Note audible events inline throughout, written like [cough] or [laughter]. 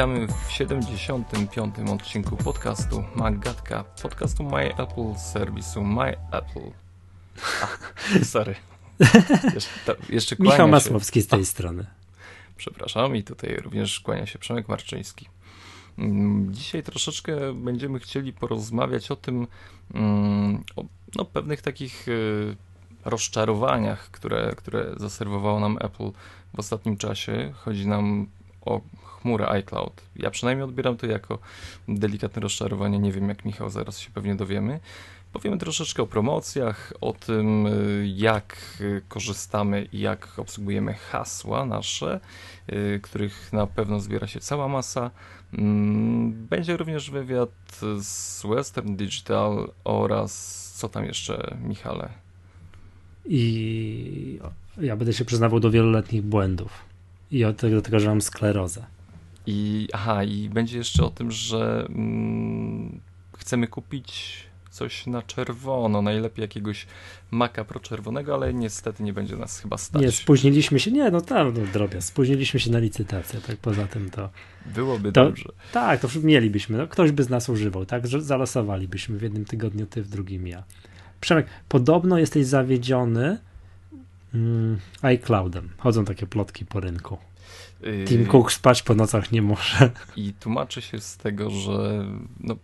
Witamy w 75. odcinku podcastu Magatka, podcastu My Apple, serwisu My Apple. A, sorry. [laughs] Jeszcze, to, jeszcze Michał Masłowski z tej A, strony. Przepraszam i tutaj również kłania się Przemek Marczyński. Mm, dzisiaj troszeczkę będziemy chcieli porozmawiać o tym, mm, o no, pewnych takich y, rozczarowaniach, które, które zaserwowało nam Apple w ostatnim czasie. Chodzi nam o chmurę iCloud. Ja przynajmniej odbieram to jako delikatne rozczarowanie. Nie wiem jak Michał, zaraz się pewnie dowiemy. Powiemy troszeczkę o promocjach, o tym jak korzystamy i jak obsługujemy hasła nasze, y, których na pewno zbiera się cała masa. Mm, będzie również wywiad z Western Digital oraz co tam jeszcze, Michale? I ja będę się przyznawał do wieloletnich błędów i do tego że mam sklerozę. I aha, i będzie jeszcze o tym, że mm, chcemy kupić coś na czerwono, najlepiej jakiegoś maka czerwonego, ale niestety nie będzie nas chyba stać. Nie, spóźniliśmy się, nie, no tam no, drobia, spóźniliśmy się na licytację, tak poza tym to... Byłoby to, dobrze. Tak, to mielibyśmy, no, ktoś by z nas używał, tak, zalosowalibyśmy w jednym tygodniu ty, w drugim ja. Przemek, podobno jesteś zawiedziony mm, iCloudem. Chodzą takie plotki po rynku. Yy, Tim Cook spać po nocach nie może. [laughs] I tłumaczy się z tego, że no,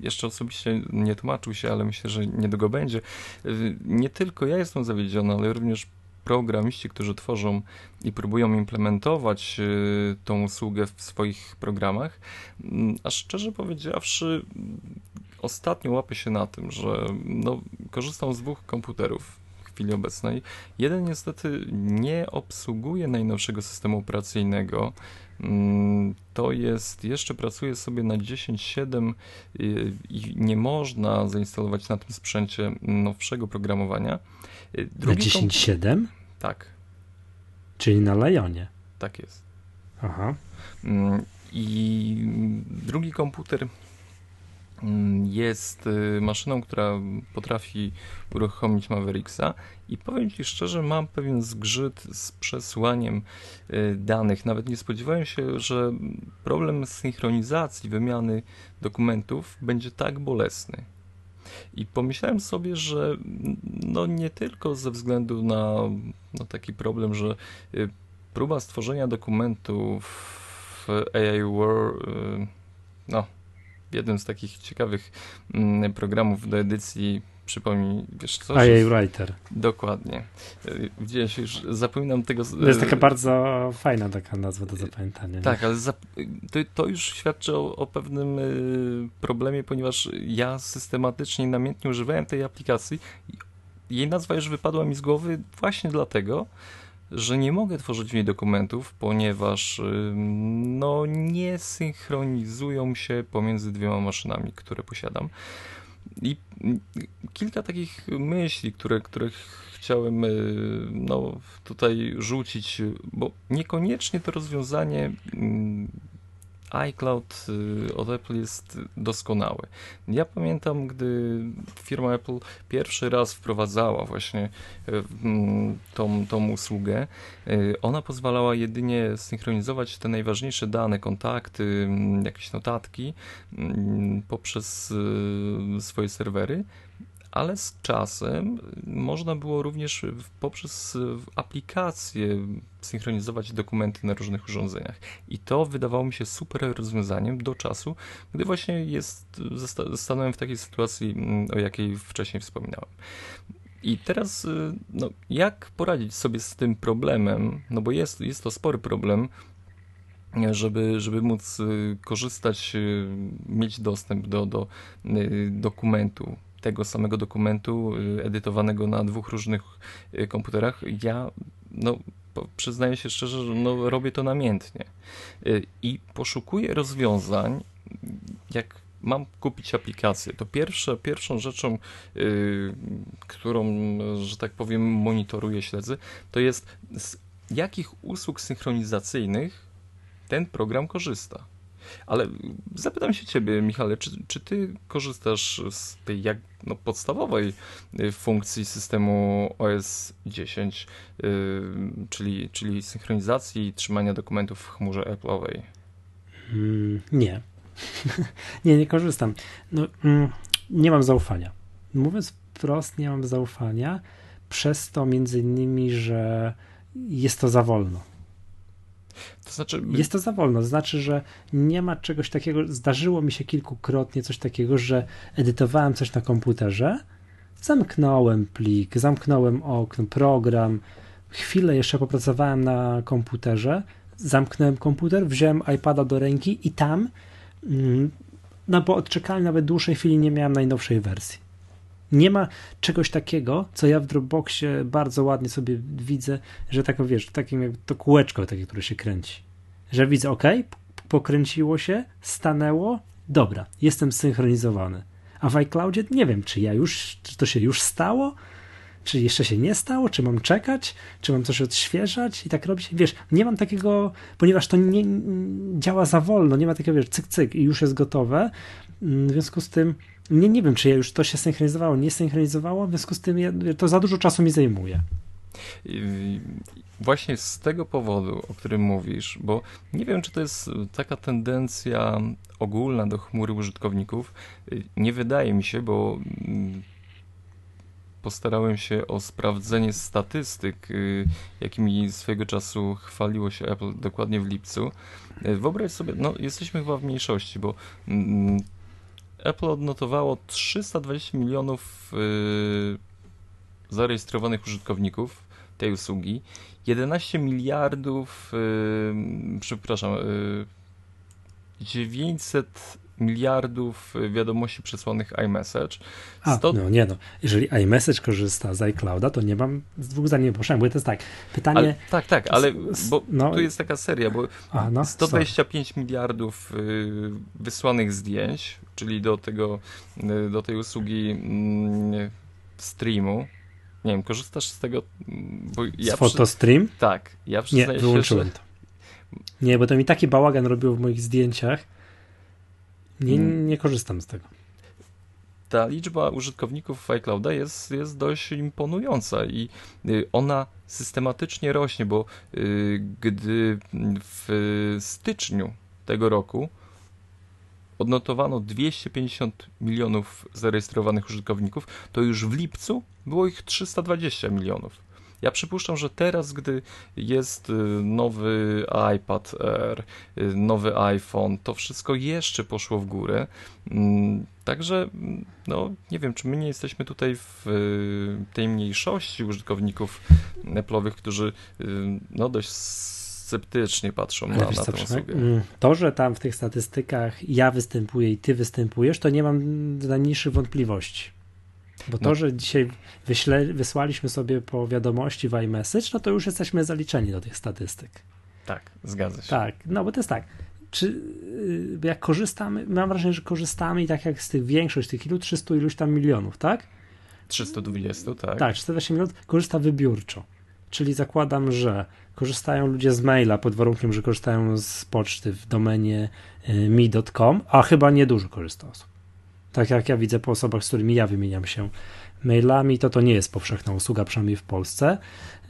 jeszcze osobiście nie tłumaczył się, ale myślę, że niedługo będzie. Yy, nie tylko ja jestem zawiedziony, ale również programiści, którzy tworzą i próbują implementować yy, tą usługę w swoich programach. A szczerze powiedziawszy, ostatnio łapię się na tym, że no, korzystam z dwóch komputerów chwili obecnej. Jeden niestety nie obsługuje najnowszego systemu operacyjnego. Mm, to jest, jeszcze pracuje sobie na 10.7 i nie można zainstalować na tym sprzęcie nowszego programowania. Drugi na 10.7? Tak. Czyli na Lionie. Tak jest. Aha. Mm, I drugi komputer jest y, maszyną, która potrafi uruchomić Mavericksa i powiem Ci szczerze, mam pewien zgrzyt z przesłaniem y, danych. Nawet nie spodziewałem się, że problem synchronizacji wymiany dokumentów będzie tak bolesny. I pomyślałem sobie, że no nie tylko ze względu na no taki problem, że y, próba stworzenia dokumentu w AI War, no jednym z takich ciekawych mm, programów do edycji przypomnij, wiesz co? IA Writer. Dokładnie. Gdzieś już zapominam tego. To jest taka bardzo fajna taka nazwa do zapamiętania. Tak, ale to, to, już świadczy o, o, pewnym y, problemie, ponieważ ja systematycznie, namiętnie używałem tej aplikacji. Jej nazwa już wypadła mi z głowy właśnie dlatego, że nie mogę tworzyć w niej dokumentów, ponieważ no, nie synchronizują się pomiędzy dwiema maszynami, które posiadam. I kilka takich myśli, które, które chciałem y, no, tutaj rzucić, bo niekoniecznie to rozwiązanie iCloud y, od Apple jest doskonały. Ja pamiętam, gdy firma Apple pierwszy raz wprowadzała właśnie y, tą, tą usługę, y, ona pozwalała jedynie synchronizować te najważniejsze dane, kontakty, jakieś notatki poprzez swoje serwery, ale z czasem można było również poprzez aplikacje synchronizować dokumenty na różnych urządzeniach. I to wydawało mi się super rozwiązaniem do czasu, gdy właśnie jest, stanąłem w takiej sytuacji, mm, o jakiej wcześniej wspominałem. I teraz, y, no, jak poradzić sobie z tym problemem? No bo jest, jest to spory problem, żeby, żeby móc y, korzystać, y, mieć dostęp do, do dokumentu tego samego dokumentu y, edytowanego na dwóch różnych y, komputerach, ja no, przyznaję się szczerze, że no, robię to namiętnie y, i poszukuję rozwiązań, jak mam kupić aplikację, to pierwsze, pierwszą rzeczą, yy, którą, że tak powiem, monitoruję, śledzę, to jest z jakich usług synchronizacyjnych ten program korzysta. Ale zapytam się ciebie, Michale, czy, czy ty korzystasz z tej jak, no, podstawowej y, funkcji systemu OS 10, yy, czyli, czyli synchronizacji i trzymania dokumentów w chmurze Apple'owej? Mm, nie. [laughs] nie, nie korzystam. No, mm, nie mam zaufania. Mówiąc wprost, nie mam zaufania, przez to między innymi, że jest to za wolno. To znaczy... Jest to za wolno, to znaczy, że nie ma czegoś takiego. Zdarzyło mi się kilkukrotnie coś takiego, że edytowałem coś na komputerze, zamknąłem plik, zamknąłem okno, program, chwilę jeszcze popracowałem na komputerze, zamknąłem komputer, wziąłem iPada do ręki i tam, mm, no bo odczekałem nawet dłuższej chwili, nie miałem najnowszej wersji. Nie ma czegoś takiego, co ja w Dropboxie bardzo ładnie sobie widzę, że tak wiesz, takim to kółeczko takie, które się kręci. Że widzę, ok, pokręciło się, stanęło, dobra, jestem synchronizowany. A w iCloudzie nie wiem, czy ja już, czy to się już stało, czy jeszcze się nie stało, czy mam czekać, czy mam coś odświeżać i tak robić. Wiesz, nie mam takiego, ponieważ to nie, działa za wolno, nie ma takiego, wiesz, cyk, cyk i już jest gotowe. W związku z tym nie, nie wiem, czy ja już to się synchronizowało, nie synchronizowało, w związku z tym ja, to za dużo czasu mi zajmuje. Właśnie z tego powodu, o którym mówisz, bo nie wiem, czy to jest taka tendencja ogólna do chmury użytkowników. Nie wydaje mi się, bo mm, postarałem się o sprawdzenie statystyk, y, jakimi swego czasu chwaliło się Apple dokładnie w lipcu. Wyobraź sobie, no jesteśmy chyba w mniejszości, bo mm, Apple odnotowało 320 milionów yy, zarejestrowanych użytkowników tej usługi, 11 miliardów, yy, przepraszam, yy, 900 miliardów wiadomości przesłanych iMessage. 100... A, no nie no, jeżeli iMessage korzysta z iClouda, to nie mam z dwóch zdań nie bo to jest tak, pytanie... Ale, tak, tak, ale bo no, tu jest taka seria, bo A, no, 125 sorry. miliardów y, wysłanych zdjęć, czyli do tego, y, do tej usługi y, streamu, nie wiem, korzystasz z tego? Bo ja z Photostream? Przy... Tak, ja przyznaję Nie, wyłączyłem się, że... to. Nie, bo to mi taki bałagan robiło w moich zdjęciach, nie, hmm. nie korzystam z tego. Ta liczba użytkowników iClouda jest, jest dość imponująca i y, ona systematycznie rośnie, bo y, gdy w styczniu tego roku odnotowano 250 milionów zarejestrowanych użytkowników, to już w lipcu było ich 320 milionów. Ja przypuszczam, że teraz, gdy jest y, nowy iPad Air, y, nowy iPhone, to wszystko jeszcze poszło w górę. Mm, także, no, nie wiem, czy my nie jesteśmy tutaj w y, tej mniejszości użytkowników Apple'owych, którzy no, dość sceptycznie patrzą na, na tę usługę. Mm, to, że tam w tych statystykach ja występuję i ty występujesz, to nie mam najmniejszych wątpliwości. Bo to, no. że dzisiaj wyśle, wysłaliśmy sobie po wiadomości w iMessage, no to już jesteśmy zaliczeni do tych statystyk. Tak, zgadza się. Tak, no bo to jest tak. Czy y, jak korzystamy, mam wrażenie, że korzystamy i tak jak z tych większość, tych ilu 300 iluś tam milionów, tak? 320, tak. Tak, 320 milionów korzysta wybiórczo. Czyli zakładam, że korzystają ludzie z maila pod warunkiem, że korzystają z poczty w domenie y, mi.com, a chyba niedużo korzysta osób tak jak ja widzę po osobach, z którymi ja wymieniam się mailami, to to nie jest powszechna usługa, przynajmniej w Polsce.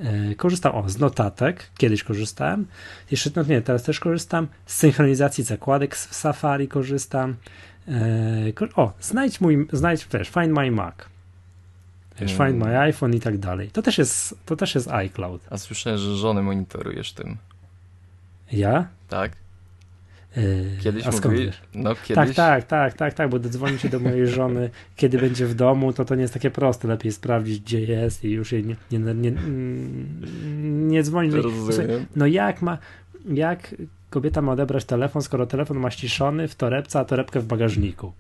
E, korzystam o, z notatek, kiedyś korzystałem, jeszcze no nie, teraz też korzystam, z synchronizacji zakładek w Safari korzystam. E, o, znajdź mój, znajdź też, find my Mac. Wiesz, find my mm. iPhone i tak dalej. To też jest, to też jest iCloud. A słyszałem, że żonę monitorujesz tym. Ja? Tak. Yy, kiedyś A skąd? No, kiedyś... Tak, tak, tak, tak, tak, bo dzwoni się do mojej żony, [laughs] kiedy będzie w domu, to to nie jest takie proste. Lepiej sprawdzić, gdzie jest i już jej nie, nie, nie, nie dzwoni. No jak ma, jak kobieta ma odebrać telefon, skoro telefon ma ściszony w torebce, a torebkę w bagażniku?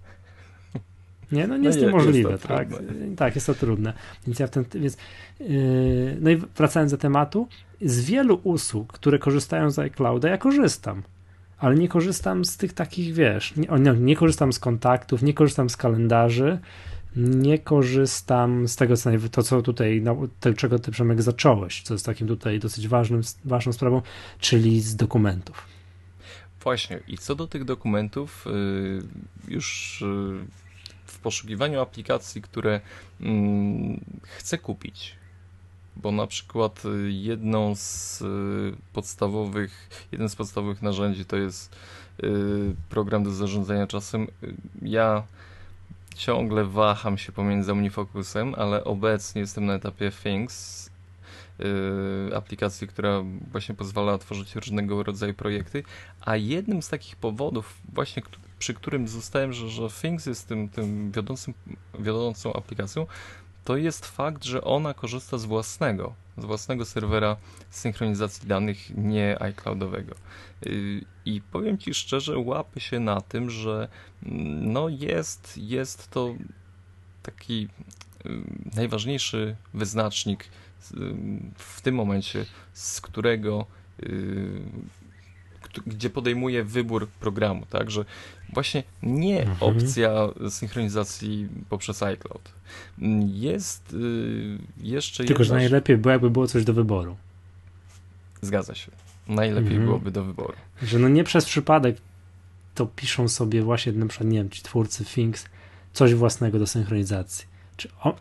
Nie, no nie no jest to możliwe, jest to tak? Trudne. Tak, jest to trudne. Więc ja w ten, więc, yy, no i wracając do tematu, z wielu usług, które korzystają z iClouda, ja korzystam ale nie korzystam z tych takich, wiesz, nie, nie, korzystam z kontaktów, nie korzystam z kalendarzy, nie korzystam z tego, co, to, co tutaj, no, czego ty Przemek zacząłeś, co jest takim tutaj dosyć ważnym, ważną sprawą, czyli z dokumentów. Właśnie, i co do tych dokumentów, y, już y, w poszukiwaniu aplikacji, które mm, chcę kupić, bo na przykład y, jedną z y, podstawowych, jeden z podstawowych narzędzi to jest y, program do zarządzania czasem. Ja ciągle waham się pomiędzy OmniFocusem, ale obecnie jestem na etapie Things, aplikacji, która właśnie pozwala tworzyć różnego rodzaju projekty, a jednym z takich powodów właśnie, przy którym zostałem, że, że Things jest tym, tym wiodącym, wiodącą aplikacją, to jest fakt, że ona korzysta z własnego, z własnego serwera synchronizacji danych, nie iCloudowego. Y, I powiem Ci szczerze, łapy się na tym, że mm, no jest, jest to taki y, najważniejszy wyznacznik y, w tym momencie, z którego gdzie podejmuje wybór programu, tak, że właśnie nie mhm. opcja synchronizacji poprzez iCloud. Jest y, jeszcze Tylko, jedna... że najlepiej było, jakby było coś do wyboru. Zgadza się. Najlepiej mhm. byłoby do wyboru. Że no nie przez przypadek to piszą sobie właśnie na przykład, nie wiem, ci twórcy Things coś własnego do synchronizacji. Czy o,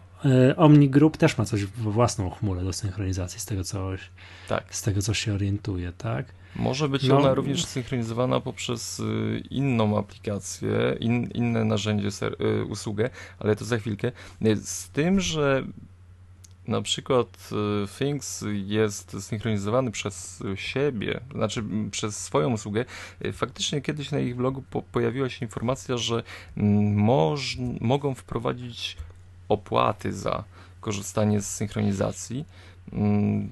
Omni Group też ma coś własną chmurę do synchronizacji z tego coś, tak. z tego co się orientuje, tak? Może być no. ona również synchronizowana poprzez y, inną aplikację, in, inne narzędzie, ser, y, usługę, ale to za chwilkę. Z tym, że na przykład y, Things jest synchronizowany przez siebie, znaczy przez swoją usługę. Faktycznie kiedyś na ich blogu po, pojawiła się informacja, że moż, mogą wprowadzić opłaty za korzystanie z synchronizacji. Mm,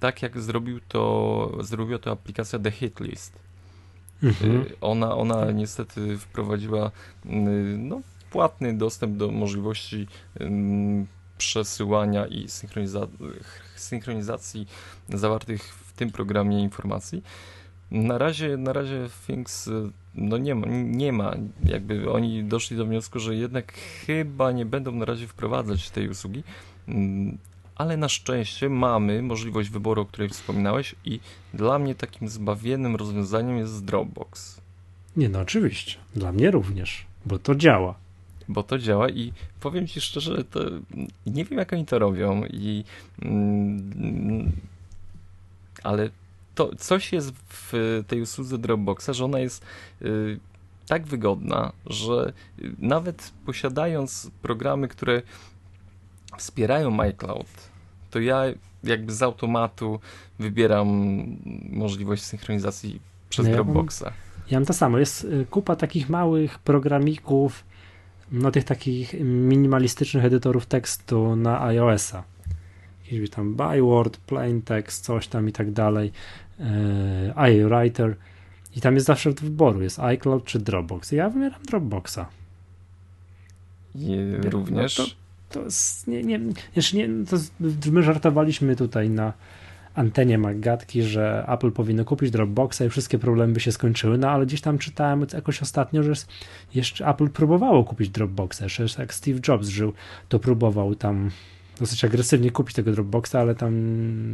tak jak zrobił to, zrobiła to aplikacja The Hitlist. Mhm. Y, ona, ona niestety wprowadziła y, no, płatny dostęp do możliwości przesyłania i synchroniza synchronizacji zawartych w tym programie informacji. Na razie, na razie Things y, no nie ma, nie ma, jakby oni doszli do wniosku, że jednak chyba nie będą na razie wprowadzać tej usługi, ale na szczęście mamy możliwość wyboru, o której wspominałeś i dla mnie takim zbawiennym rozwiązaniem jest Dropbox. Nie, no oczywiście. Dla mnie również, bo to działa. Bo to działa i powiem Ci szczerze, to nie wiem jak oni to robią i mm, ale to coś jest w tej usłudze Dropboxa, że ona jest y, tak wygodna, że nawet posiadając programy, które wspierają iCloud, to ja jakby z automatu wybieram możliwość synchronizacji przez no ja Dropboxa. Mam, ja mam to samo. Jest y, kupa takich małych programików, no tych takich minimalistycznych edytorów tekstu na iOS-a. Jakiś tam Byword, Plain Text, coś tam i tak dalej, yy, iWriter i tam jest zawsze do wyboru, jest iCloud czy Dropbox. Ja wybieram Dropboxa. I również? No to, to jest, nie, nie, nie to my żartowaliśmy tutaj na antenie Maggatki, że Apple powinno kupić Dropboxa i wszystkie problemy by się skończyły, no ale gdzieś tam czytałem jakoś ostatnio, że jeszcze Apple próbowało kupić Dropboxa, jeszcze jak Steve Jobs żył, to próbował tam dosyć agresywnie kupić tego Dropboxa, ale tam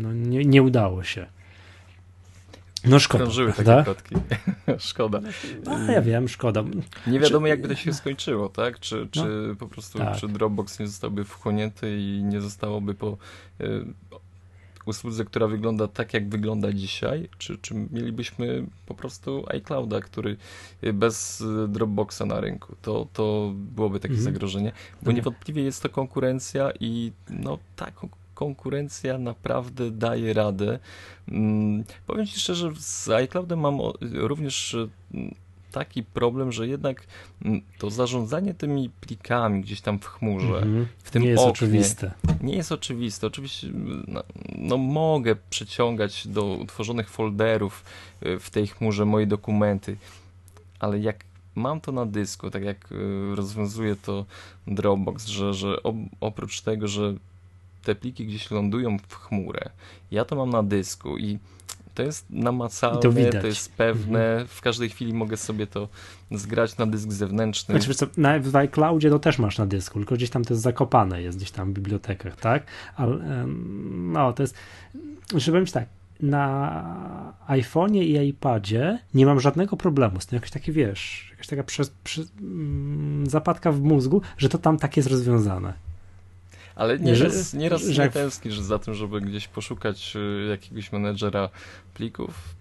no, nie, nie udało się. No szkoda. Krążyły takie plotki. [laughs] szkoda. No, ja wiem, szkoda. Nie wiadomo, czy... jakby to się skończyło, tak? Czy, czy no, po prostu tak. czy Dropbox nie zostałby wchłonięty i nie zostałoby po y, usłudze, która wygląda tak, jak wygląda dzisiaj, czy, czy mielibyśmy po prostu iClouda, który bez Dropboxa na rynku. To, to byłoby takie mhm. zagrożenie, bo no niewątpliwie jest to konkurencja i no tak, konkurencja naprawdę daje radę. Mm, powiem Ci szczerze, z iCloudem mam również mm, taki problem, że jednak to zarządzanie tymi plikami gdzieś tam w chmurze, mm -hmm. w tym nie jest oknie, oczywiste. Nie jest oczywiste. Oczywiście no, no, mogę przeciągać do utworzonych folderów y, w tej chmurze moje dokumenty, ale jak mam to na dysku, tak jak y, rozwiązuje to Dropbox, że, że oprócz tego, że te pliki gdzieś lądują w chmurę. Ja to mam na dysku i to jest namacalne, to, to, jest pewne. Mhm. W każdej chwili mogę sobie to zgrać na dysk zewnętrzny. Znaczy, co, na, w iCloudzie to też masz na dysku, tylko gdzieś tam to jest zakopane, jest gdzieś tam w bibliotekach, tak? Ale, no, to jest, że powiem tak, na iPhone'ie i iPadzie nie mam żadnego problemu z tym, jakieś takie, wiesz, jakaś taka przez, przez, mm, zapadka w mózgu, że to tam tak jest rozwiązane. Ale nieraz, nieraz że, nie tęsknisz za tym, żeby gdzieś poszukać y, jakiegoś menedżera plików?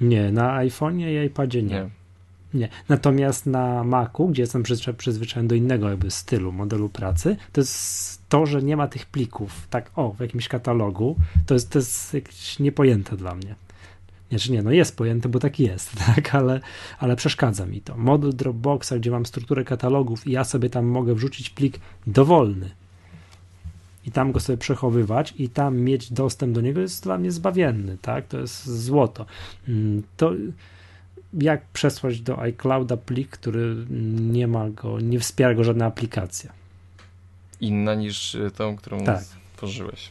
Nie, na iPhone'ie i iPadzie nie. nie. Nie. Natomiast na Macu, gdzie jestem przyzwyczajony do innego jakby stylu, modelu pracy, to jest to, że nie ma tych plików, tak o, w jakimś katalogu, to jest, to jest jakieś niepojęte dla mnie. Znaczy nie, no jest pojęte, bo tak jest, [laughs] tak, ale, ale przeszkadza mi to. Model Dropboxa, gdzie mam strukturę katalogów i ja sobie tam mogę wrzucić plik dowolny i tam go sobie przechowywać i tam mieć dostęp do niego jest dla mnie zbawienny, tak, to jest złoto. Mm, to jak przesłać do iClouda plik, który nie ma go, nie wspiera go żadna aplikacja. Inna niż tą, którą tak. stworzyłeś.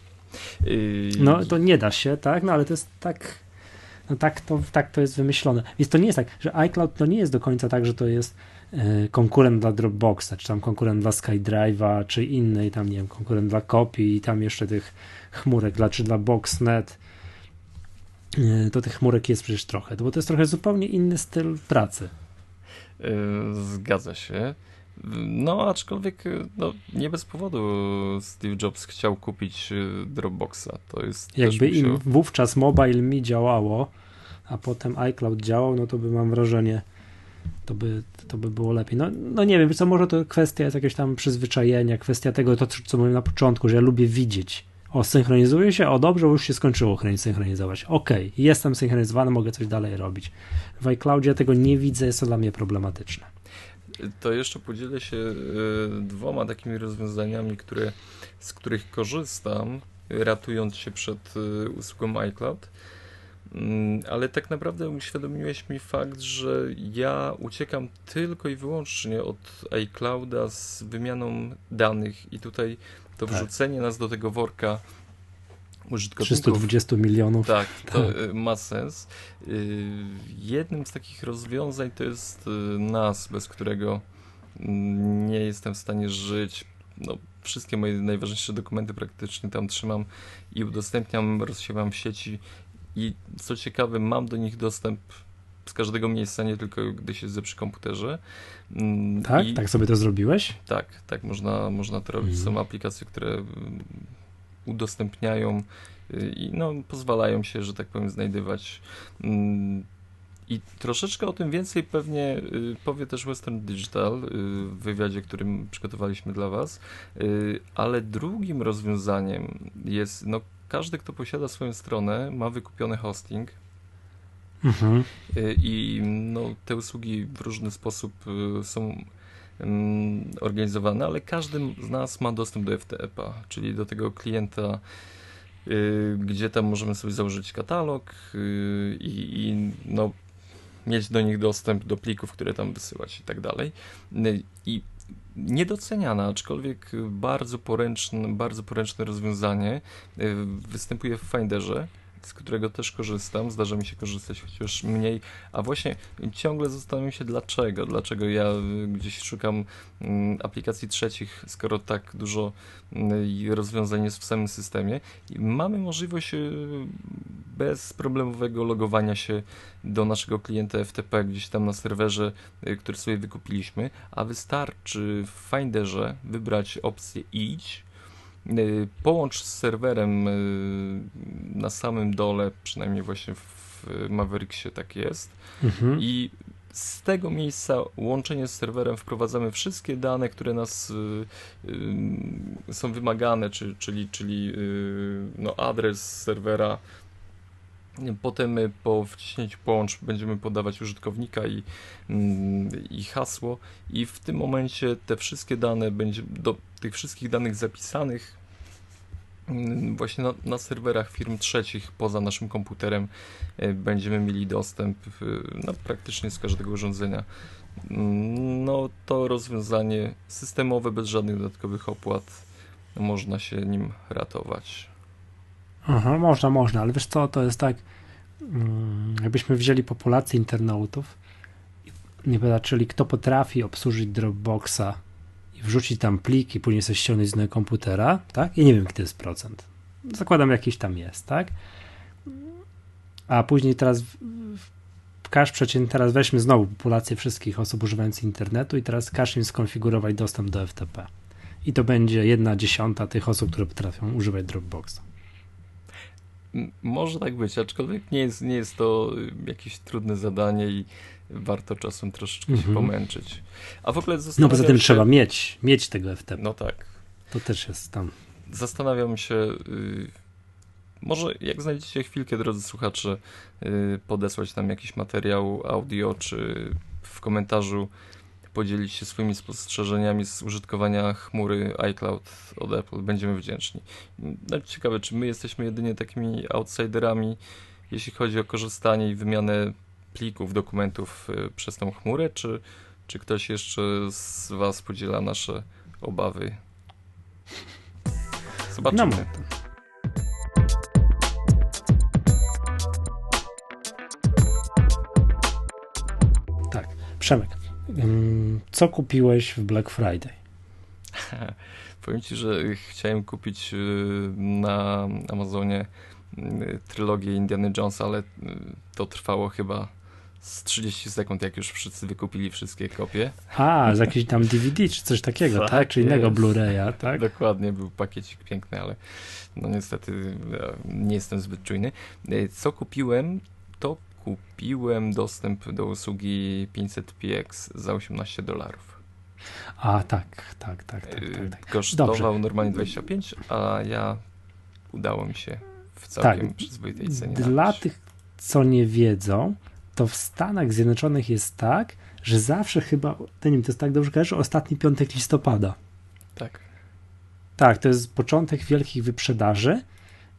Yy... No to nie da się, tak, no ale to jest tak, no tak to, tak to jest wymyślone. Więc to nie jest tak, że iCloud to nie jest do końca tak, że to jest e, konkurent dla Dropboxa, czy tam konkurent dla SkyDrive'a, czy innej tam, nie wiem, konkurent dla kopii i tam jeszcze tych chmurek, dla, czy dla Boxnet, E, to tych chmurek jest przecież trochę, bo to jest trochę zupełnie inny styl pracy. E, zgadza się. No, aczkolwiek no, nie bez powodu Steve Jobs chciał kupić e, Dropboxa. To jest Jakby musiał... im wówczas Mobile Mi działało, a potem iCloud działał, no to by mam wrażenie, to by, to by było lepiej. No, no nie wiem, co może to kwestia jest jakiegoś tam przyzwyczajenia, kwestia tego, to co mówiłem na początku, że ja lubię widzieć o, synchronizuje się? O, dobrze, już się skończyło synchronizować. Ok, jestem synchronizowany, mogę coś dalej robić. W iCloudzie tego nie widzę, jest to dla mnie problematyczne. To jeszcze podzielę się y, dwoma takimi rozwiązaniami, które, z których korzystam, ratując się przed y, usługą iCloud. Mm, ale tak naprawdę uświadomiłeś mi fakt, że ja uciekam tylko i wyłącznie od iClouda z wymianą danych i tutaj to tak. wrzucenie nas do tego worka użytkowników. 320 milionów. Tak, to tak. ma sens. Y, jednym z takich rozwiązań to jest y, NAS, bez którego mm, nie jestem w stanie żyć. No, wszystkie moje najważniejsze dokumenty praktycznie tam trzymam i udostępniam, rozsiewam w sieci i co ciekawe, mam do nich dostęp z każdego miejsca, nie tylko gdy siedzę przy komputerze. Mm, tak? I, tak sobie to zrobiłeś? Tak, tak, można, można to robić. Mhm. Są aplikacje, które mm, udostępniają y, i no, pozwalają się, że tak powiem, znajdywać. Mm, I troszeczkę o tym więcej pewnie y, powie też Western Digital y, w wywiadzie, którym przygotowaliśmy dla Was. Ale drugim rozwiązaniem jest, no, każdy, kto posiada swoją stronę, ma wykupiony hosting Mhm. I no, te usługi w różny sposób są organizowane, ale każdy z nas ma dostęp do FTP-a, czyli do tego klienta, y, gdzie tam możemy sobie założyć katalog i, i no, mieć do nich dostęp do plików, które tam wysyłać i tak dalej. I niedoceniane, aczkolwiek bardzo poręczne, bardzo poręczne rozwiązanie występuje w Finderze z którego też korzystam, zdarza mi się korzystać chociaż mniej, a właśnie ciągle zastanawiam się dlaczego, dlaczego ja y, gdzieś szukam mm, aplikacji trzecich, skoro tak dużo mm, rozwiązań jest w samym systemie. I mamy możliwość y, bezproblemowego logowania się do naszego klienta FTP gdzieś tam na serwerze, y, który sobie wykupiliśmy, a wystarczy w Finderze wybrać opcję idź. Y, połącz z serwerem y, na samym dole, przynajmniej właśnie w Mavericksie tak jest. Mhm. I z tego miejsca łączenie z serwerem wprowadzamy wszystkie dane, które nas y, są wymagane, czy, czyli, czyli no, adres serwera. Potem po wciśnięciu połącz będziemy podawać użytkownika i, mm, i hasło i w tym momencie te wszystkie dane będzie do tych wszystkich danych zapisanych mm, właśnie na, na serwerach firm trzecich poza naszym komputerem e, będziemy mieli dostęp no, praktycznie z każdego urządzenia. Mm, no to rozwiązanie systemowe bez żadnych dodatkowych opłat można się nim ratować. Aha, można, można, ale wiesz co, to jest tak, mm, jakbyśmy wzięli populację internautów nie zobaczyli, kto potrafi obsłużyć Dropboxa i wrzucić tam pliki, później sobie ściągnąć z innego komputera, tak? Ja nie wiem, jaki to jest procent. Zakładam, jakiś tam jest, tak? A później teraz każ przeciętny, teraz weźmy znowu populację wszystkich osób używających internetu i teraz każ im skonfigurować dostęp do FTP. i to będzie jedna dziesiąta tych osób, które potrafią używać Dropboxa. Może tak być, aczkolwiek nie jest, nie jest to y, jakieś trudne zadanie i warto czasem troszeczkę mm -hmm. się mhm. pomęczyć. A w ogóle No poza tym się... trzeba mieć, mieć tego FTP. No tak. To też jest tam. Zastanawiam się, yy, może jak znajdziecie chwilkę, drodzy słuchacze, yy, podesłać nam jakiś materiał audio, czy w komentarzu podzielić się swoimi spostrzeżeniami z użytkowania chmury iCloud od Apple. Będziemy wdzięczni. No, ciekawe, czy my jesteśmy jedynie takimi outsiderami, jeśli chodzi o korzystanie i wymianę plików, dokumentów y, przez tą chmurę, czy, czy ktoś jeszcze z Was podziela nasze obawy? Zobaczymy. No. Tak. Przemek, co kupiłeś w Black Friday? [laughs] Powiem Ci, że chciałem kupić y, na Amazonie y, trylogię Indiana Jonesa, ale y, to trwało chyba z 30 sekund, jak już wszyscy wykupili wszystkie kopie. A, z jakiś tam DVD czy coś takiego, [laughs] tak? tak? Czy innego Blu-raya, [laughs] tak? Dokładnie, był pakiecik piękny, ale no niestety nie jestem zbyt czujny. Co kupiłem, to kupiłem dostęp do usługi 500px za 18 dolarów. A, tak, tak, tak. tak, tak, tak. Kosztował Dobrze. normalnie 25, a ja udało mi się w całkiem tak. przyzwoitej cenie. Dla tych, co nie wiedzą, to w Stanach Zjednoczonych jest tak, że zawsze chyba, to nie wiem, to jest tak dobrze kojarzę, ostatni piątek listopada. Tak. Tak, to jest początek wielkich wyprzedaży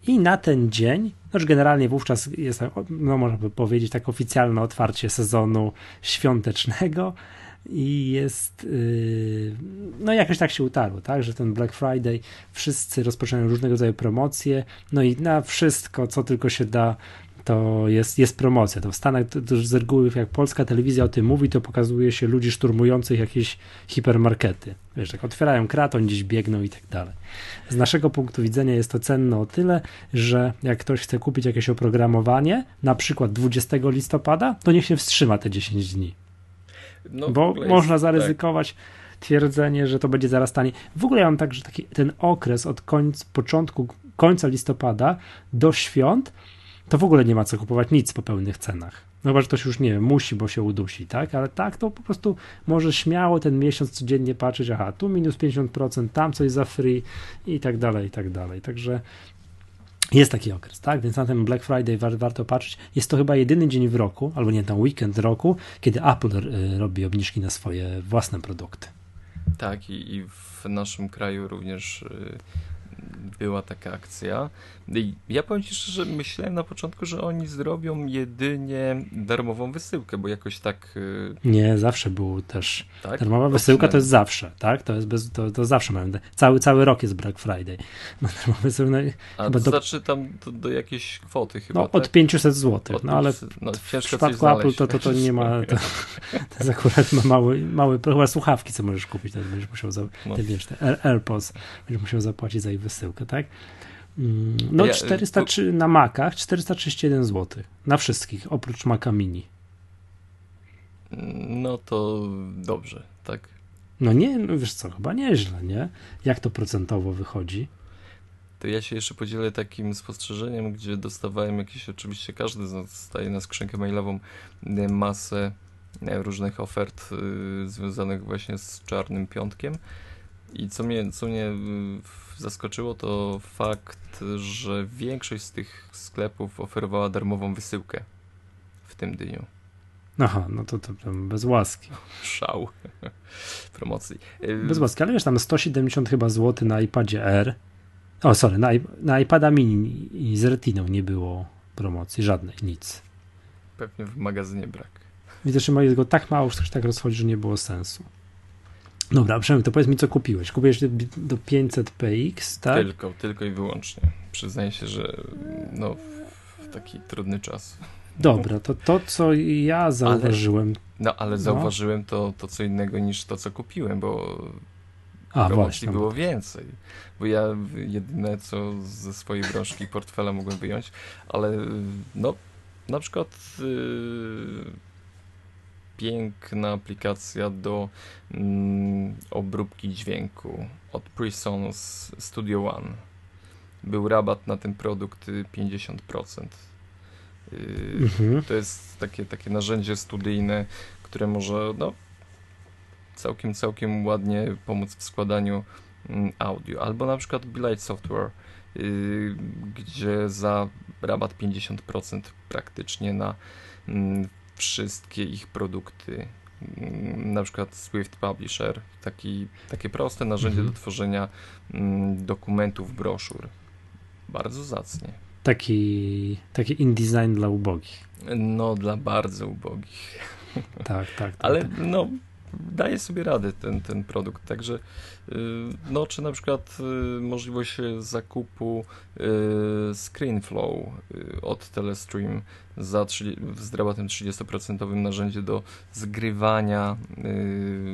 i na ten dzień, już generalnie wówczas jest, no można by powiedzieć, tak oficjalne otwarcie sezonu świątecznego i jest, yy, no jakoś tak się utarło, tak, że ten Black Friday wszyscy rozpoczynają różnego rodzaju promocje, no i na wszystko, co tylko się da, to jest, jest promocja. To w Stanach to, to z reguły, jak polska telewizja o tym mówi, to pokazuje się ludzi szturmujących jakieś hipermarkety. Wiesz, tak otwierają kraton, gdzieś biegną i tak dalej. Z naszego punktu widzenia jest to cenne o tyle, że jak ktoś chce kupić jakieś oprogramowanie, na przykład 20 listopada, to niech się wstrzyma te 10 dni. No, Bo można jest, zaryzykować tak. twierdzenie, że to będzie zaraz taniej. W ogóle ja mam tak, że taki ten okres od końca, początku, końca listopada do świąt to w ogóle nie ma co kupować nic po pełnych cenach. No chyba, że ktoś już nie wiem, musi, bo się udusi, tak? Ale tak, to po prostu może śmiało ten miesiąc codziennie patrzeć, aha, tu minus 50%, tam coś za free i tak dalej, i tak dalej. Także jest taki okres, tak? Więc na ten Black Friday war, warto patrzeć. Jest to chyba jedyny dzień w roku, albo nie, ten weekend roku, kiedy Apple y, robi obniżki na swoje własne produkty. Tak, i, i w naszym kraju również y, była taka akcja. Ja powiem Ci szczerze, myślałem na początku, że oni zrobią jedynie darmową wysyłkę, bo jakoś tak... Y, Nie, zawsze był też... Tak? Darmowa wysyłka to jest zawsze, tak? To jest bez, to, to zawsze mają. Cały, cały rok jest Black Friday. [laughs] No, wysyłka, no, A to do... znaczy tam do, do jakiejś kwoty chyba, No, tak? od 500 zł, no ale no, w przypadku Apple to, to, to nie ma... [laughs] To, [laughs] to jest akurat ma mały, mały, chyba słuchawki, co możesz kupić, to będziesz musiał, za, no. te, wiesz, te AirPods, będziesz musiał zapłacić za ich wysyłkę, tak? Mm, no, ja, 403 na Macach 431 zł. Na wszystkich, oprócz Maca Mini. No to dobrze, tak? No nie, no wiesz co, chyba nieźle, nie? Jak to procentowo wychodzi? To ja się jeszcze podzielę takim spostrzeżeniem, gdzie dostawałem jakieś, oczywiście każdy z nas dostaje na skrzynkę mailową e, masę e, różnych ofert y, związanych właśnie z Czarnym Piątkiem. I co mnie, co mnie zaskoczyło, to fakt, że większość z tych sklepów oferowała darmową wysyłkę w tym dniu. Aha, no to, to, bez łaski. Szał [laughs] promocji. Bez łaski, ale wiesz, tam 170 chyba zł na iPadzie R. O, sorry, na, na iPada mini i z Retiną nie było promocji, żadnej, nic. Pewnie w magazynie brak. Widzę, że ma go tak mało, że tak rozchodzi, że nie było sensu. Dobra, Przemek, to powiedz mi, co kupiłeś. Kupiłeś do 500px, tak? Tylko, tylko i wyłącznie. Przyznaję się, że no, w taki trudny czas. Dobra, to to, co ja zauważyłem. Ale, no, ale no. zauważyłem to, to co innego niż to, co kupiłem, bo A, właśnie, było więcej. Bo ja jedyne, co ze swojej broszki portfela mogłem wyjąć, ale no, na przykład yy, piękna aplikacja do mm, obróbki dźwięku od Presonus Studio One. Był rabat na ten produkt 50%. Yy, mhm. To jest takie, takie narzędzie studyjne, które może no, całkiem, całkiem ładnie pomóc w składaniu mm, audio. Albo na przykład Bilight Software, yy, gdzie za rabat 50% praktycznie na mm, wszystkie ich produkty. Mm, na przykład Swift Publisher, taki, takie proste narzędzie mhm. do tworzenia dokumentów, broszur. Bardzo zacnie. Taki, taki InDesign dla ubogich. No, dla bardzo ubogich. Tak, tak. tak Ale tak. no, daje sobie radę ten, ten produkt. Także, y, no, czy na przykład y, możliwość zakupu y, ScreenFlow od Telestream za 30, z rabatem 30% narzędzie do zgrywania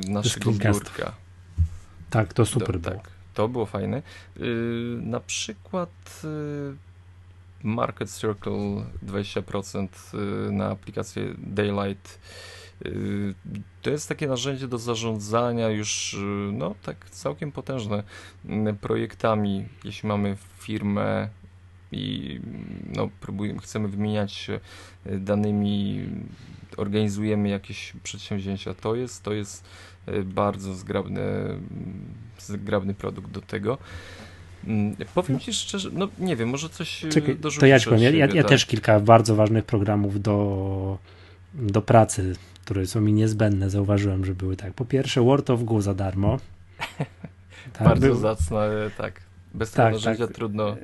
naszego biurka. Tak, to super to, było. Tak, to było fajne. Na przykład Market Circle 20% na aplikację Daylight to jest takie narzędzie do zarządzania już, y, no tak całkiem potężne mm, projektami. Jeśli mamy firmę i no, próbujemy, chcemy wymieniać się y, danymi, organizujemy jakieś przedsięwzięcia, to jest, to jest bardzo zgrabny, zgrabny produkt do tego. Mm, powiem Ci szczerze, no nie wiem, może coś Czekaj, To ja ci powiem, ja, ja, ja tak? też kilka bardzo ważnych programów do, do pracy które są mi niezbędne, zauważyłem, że były tak. Po pierwsze, World of Go za darmo. [laughs] Tak, Bardzo był... zacne, tak. Bez tak, tego narzędzia tak. trudno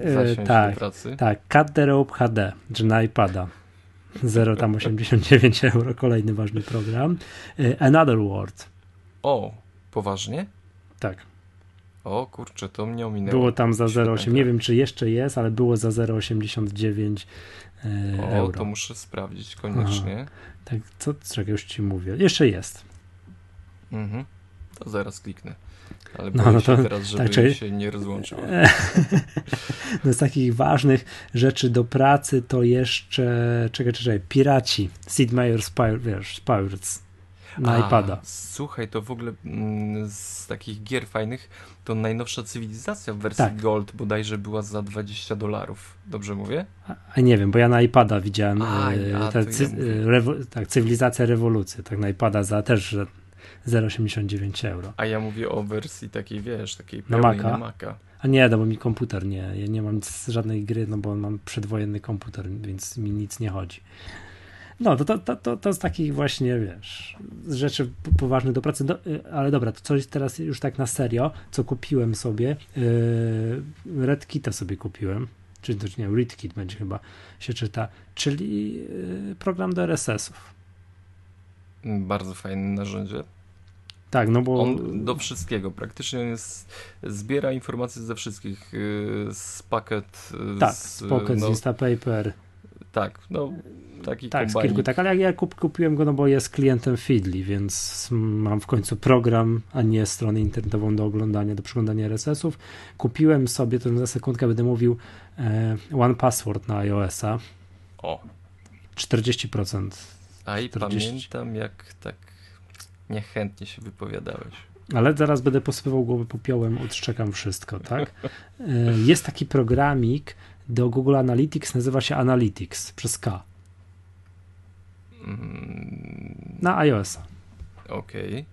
e, zasiąść tak, do pracy. Tak, Cut the Rope HD, czy na iPada. 0 tam 89 [laughs] euro, kolejny ważny program. E, Another World. O, poważnie? Tak. O kurczę, to mnie ominęło. Było tam za 0,8, nie wiem czy jeszcze jest, ale było za 0,89 e, euro. O, to muszę sprawdzić koniecznie. Aha. Tak, co, czego już ci mówię? Jeszcze jest. Mhm. To zaraz kliknę. Ale no, no to, teraz, żeby tak, czyli... się nie rozłączyło. [laughs] no z takich ważnych rzeczy do pracy to jeszcze, czekaj, czekaj, Piraci, Sid Meier's Pirates na A, iPada. Słuchaj, to w ogóle mm, z takich gier fajnych to najnowsza cywilizacja w wersji tak. Gold bodajże była za 20 dolarów. Dobrze mówię? A, nie wiem, bo ja na iPada widziałem a, e, cy, ja tak, cywilizacja rewolucji, tak na iPada za też 0,89 euro. A ja mówię o wersji takiej, wiesz, takiej na Maca. na Maca. A nie, no bo mi komputer nie, ja nie mam żadnej gry, no bo mam przedwojenny komputer, więc mi nic nie chodzi. No, to, to, to, to z takich właśnie, wiesz, rzeczy poważnych do pracy, do, y, ale dobra, to coś teraz już tak na serio, co kupiłem sobie, yy, Red Kita sobie kupiłem, czyli to nie, Read Kit będzie chyba się czyta, czyli yy, program do RSS-ów. Bardzo fajne narzędzie. Tak, no bo... On do wszystkiego, praktycznie on jest, zbiera informacje ze wszystkich, yy, z pakiet... Tak, z, Pocket, no, z Instapaper. Tak, no taki Tak, z kilku, tak, ale ja, ja kup, kupiłem go, no bo jest klientem Feedly, więc mam w końcu program, a nie stronę internetową do oglądania, do przeglądania RSS-ów. Kupiłem sobie, to za sekundkę będę mówił, e, One Password na iOS-a. O. 40%. A i 40. pamiętam, jak tak niechętnie się wypowiadałeś. Ale zaraz będę posypywał głowę popiołem, odszczekam wszystko, tak? E, jest taki programik do Google Analytics, nazywa się Analytics przez K. Na iOS. Okej. Okay.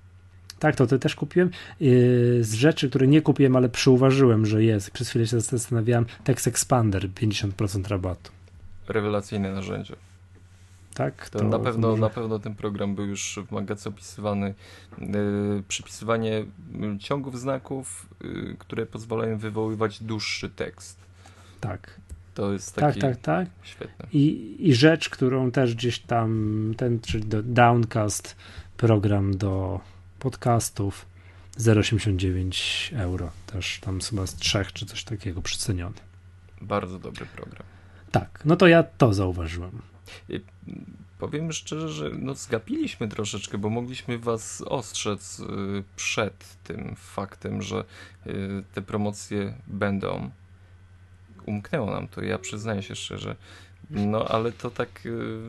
Tak, to, to też kupiłem. Yy, z rzeczy, które nie kupiłem, ale przyuważyłem, że jest. Przez chwilę się zastanawiałem. Text Expander 50% rabatu. Rewelacyjne narzędzie. Tak, to, to na pewno może... na pewno ten program był już w magazynie opisywany. Yy, przypisywanie yy, ciągów znaków, yy, które pozwalają wywoływać dłuższy tekst. Tak. To jest tak, taki tak, tak, tak. Świetne. I, I rzecz, którą też gdzieś tam, ten, czyli do Downcast, program do podcastów, 0,89 euro. Też tam chyba z trzech czy coś takiego przyceniony. Bardzo dobry program. Tak, no to ja to zauważyłem. I powiem szczerze, że no zgapiliśmy troszeczkę, bo mogliśmy was ostrzec y, przed tym faktem, że y, te promocje będą umknęło nam to, ja przyznaję się szczerze. No ale to tak, y,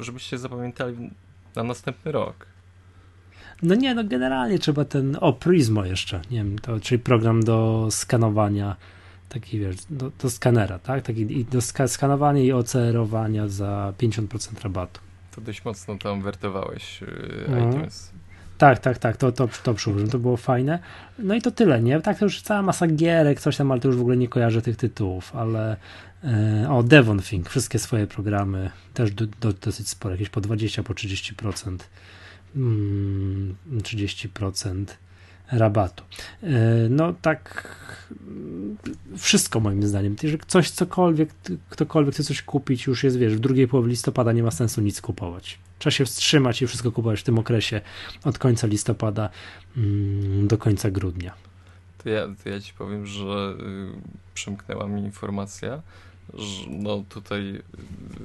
żebyście zapamiętali, na następny rok. No nie, no generalnie trzeba ten, o Prismo jeszcze, nie wiem, to, czyli program do skanowania, taki wiesz, do, do skanera, tak, taki i do skanowania i OCR-owania za 50% rabatu. To dość mocno tam wertowałeś yy, iTunes. Tak, tak, tak, to, to, to przyłożyłem, to było fajne. No i to tyle, nie? Tak, to już cała masa gierek, coś tam, ale to już w ogóle nie kojarzę tych tytułów, ale e, o, Devon Think, wszystkie swoje programy, też do, do, dosyć spore, jakieś po 20, po 30%, mm, 30% rabatu. E, no tak, wszystko moim zdaniem. Jeżeli coś, cokolwiek, ktokolwiek chce coś kupić, już jest, wiesz, w drugiej połowie listopada nie ma sensu nic kupować. Trzeba się wstrzymać i wszystko kupować w tym okresie od końca listopada mm, do końca grudnia. To ja, to ja ci powiem, że y, przemknęła mi informacja, że no tutaj,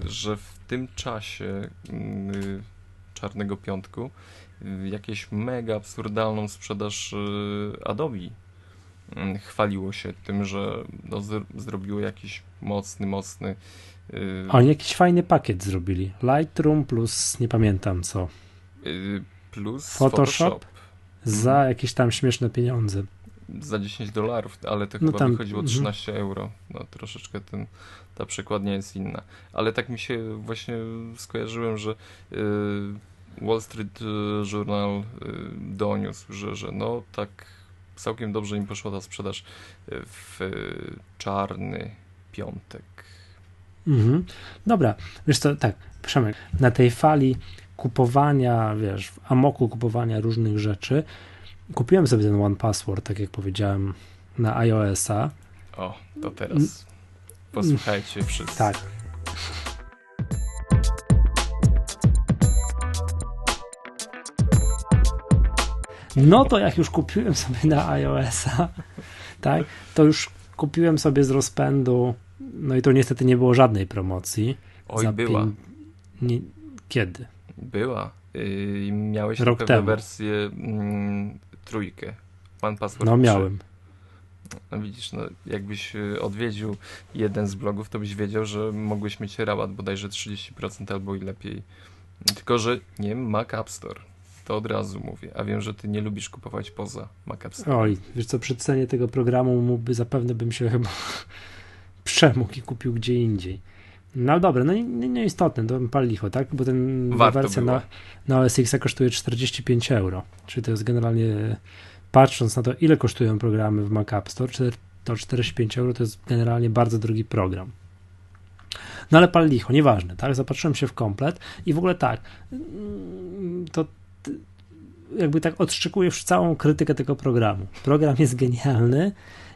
że w tym czasie y, Czarnego Piątku jakieś mega absurdalną sprzedaż y, Adobe y, chwaliło się tym, że no, zrobiło jakiś mocny, mocny Yy, Oni jakiś fajny pakiet zrobili. Lightroom plus nie pamiętam co. Yy, plus Photoshop, Photoshop. za mhm. jakieś tam śmieszne pieniądze. Za 10 dolarów, ale to no chyba tam, wychodziło 13 mm. euro. No troszeczkę ten, ta przekładnia jest inna. Ale tak mi się właśnie skojarzyłem, że yy, Wall Street Journal doniósł, że, że no tak całkiem dobrze im poszła ta sprzedaż w czarny piątek. Mhm. Dobra, wiesz co, tak, Przemek, na tej fali kupowania, wiesz, w amoku kupowania różnych rzeczy, kupiłem sobie ten One Password, tak jak powiedziałem, na iOS-a. O, to teraz posłuchajcie wszyscy. Tak. No to jak już kupiłem sobie na iOS-a, [laughs] tak, to już kupiłem sobie z rozpędu no i to niestety nie było żadnej promocji. Oj, była. Nie... Kiedy? Była. Yy, miałeś Rok temu. wersję mm, trójkę. One Password No 3. miałem. No widzisz, no, jakbyś y, odwiedził jeden z blogów, to byś wiedział, że mogłeś mieć rabat bodajże 30% albo i lepiej. Tylko, że nie Mac App Store. To od razu mówię. A wiem, że ty nie lubisz kupować poza Mac App Store. Oj, wiesz co, przy cenie tego programu mógłby, zapewne bym się chyba [laughs] przemógł i kupił gdzie indziej. No dobra, no nieistotne, to pal licho, tak? Bo ten Warto wersja na, na OS X kosztuje 45 euro. Czyli to jest generalnie, patrząc na to, ile kosztują programy w Mac App Store, to 45 euro to jest generalnie bardzo drogi program. No ale pal licho, nieważne, tak? Zapatrzyłem się w komplet i w ogóle tak, to jakby tak odszczekuję już całą krytykę tego programu. Program jest genialny,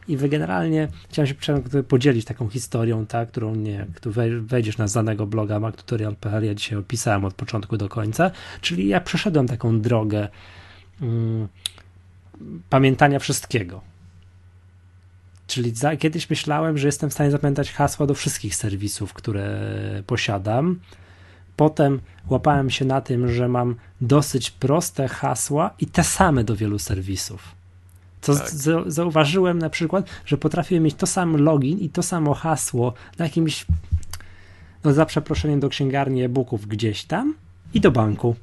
i generalnie chciałem się podzielić taką historią, tak, którą nie, tu wejdziesz na znanego bloga mactutorial.pl, ja dzisiaj opisałem od początku do końca, czyli ja przeszedłem taką drogę um, pamiętania wszystkiego. Czyli za, kiedyś myślałem, że jestem w stanie zapamiętać hasła do wszystkich serwisów, które posiadam. Potem łapałem się na tym, że mam dosyć proste hasła i te same do wielu serwisów. Co tak. zauważyłem na przykład, że potrafię mieć to samo login i to samo hasło na jakimś, no za przeproszeniem do księgarni e-booków gdzieś tam i do banku.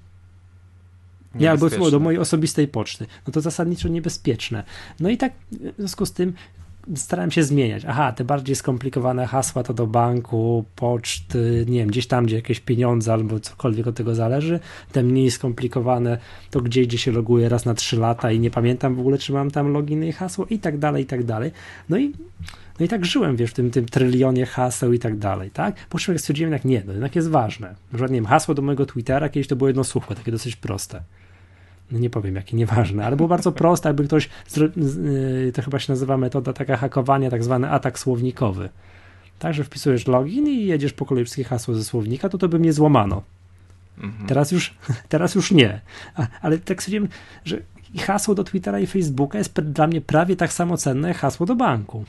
Nie, albo do mojej osobistej poczty. No to zasadniczo niebezpieczne. No i tak w związku z tym starałem się zmieniać. Aha, te bardziej skomplikowane hasła to do banku, poczty, nie wiem, gdzieś tam, gdzie jakieś pieniądze albo cokolwiek od tego zależy. Te mniej skomplikowane to gdzieś, gdzie się loguję raz na 3 lata i nie pamiętam w ogóle, czy mam tam loginy i hasło i tak dalej, i tak dalej. No i no i tak żyłem, wiesz, w tym, tym trylionie haseł i tak dalej, tak? Po czym stwierdziłem, jak nie, no jednak jest ważne. Na przykład, nie wiem, hasło do mojego Twittera kiedyś to było jedno słówko, takie dosyć proste no nie powiem jakie, nieważne, ale było bardzo proste, jakby ktoś, y, to chyba się nazywa metoda taka hakowania, tak zwany atak słownikowy. Także wpisujesz login i jedziesz po kolei wszystkie hasło ze słownika, to to by mnie złamano. Mhm. Teraz, już, [laughs] teraz już nie. A, ale tak stwierdziłem, że hasło do Twittera i Facebooka jest dla mnie prawie tak samo cenne jak hasło do banku.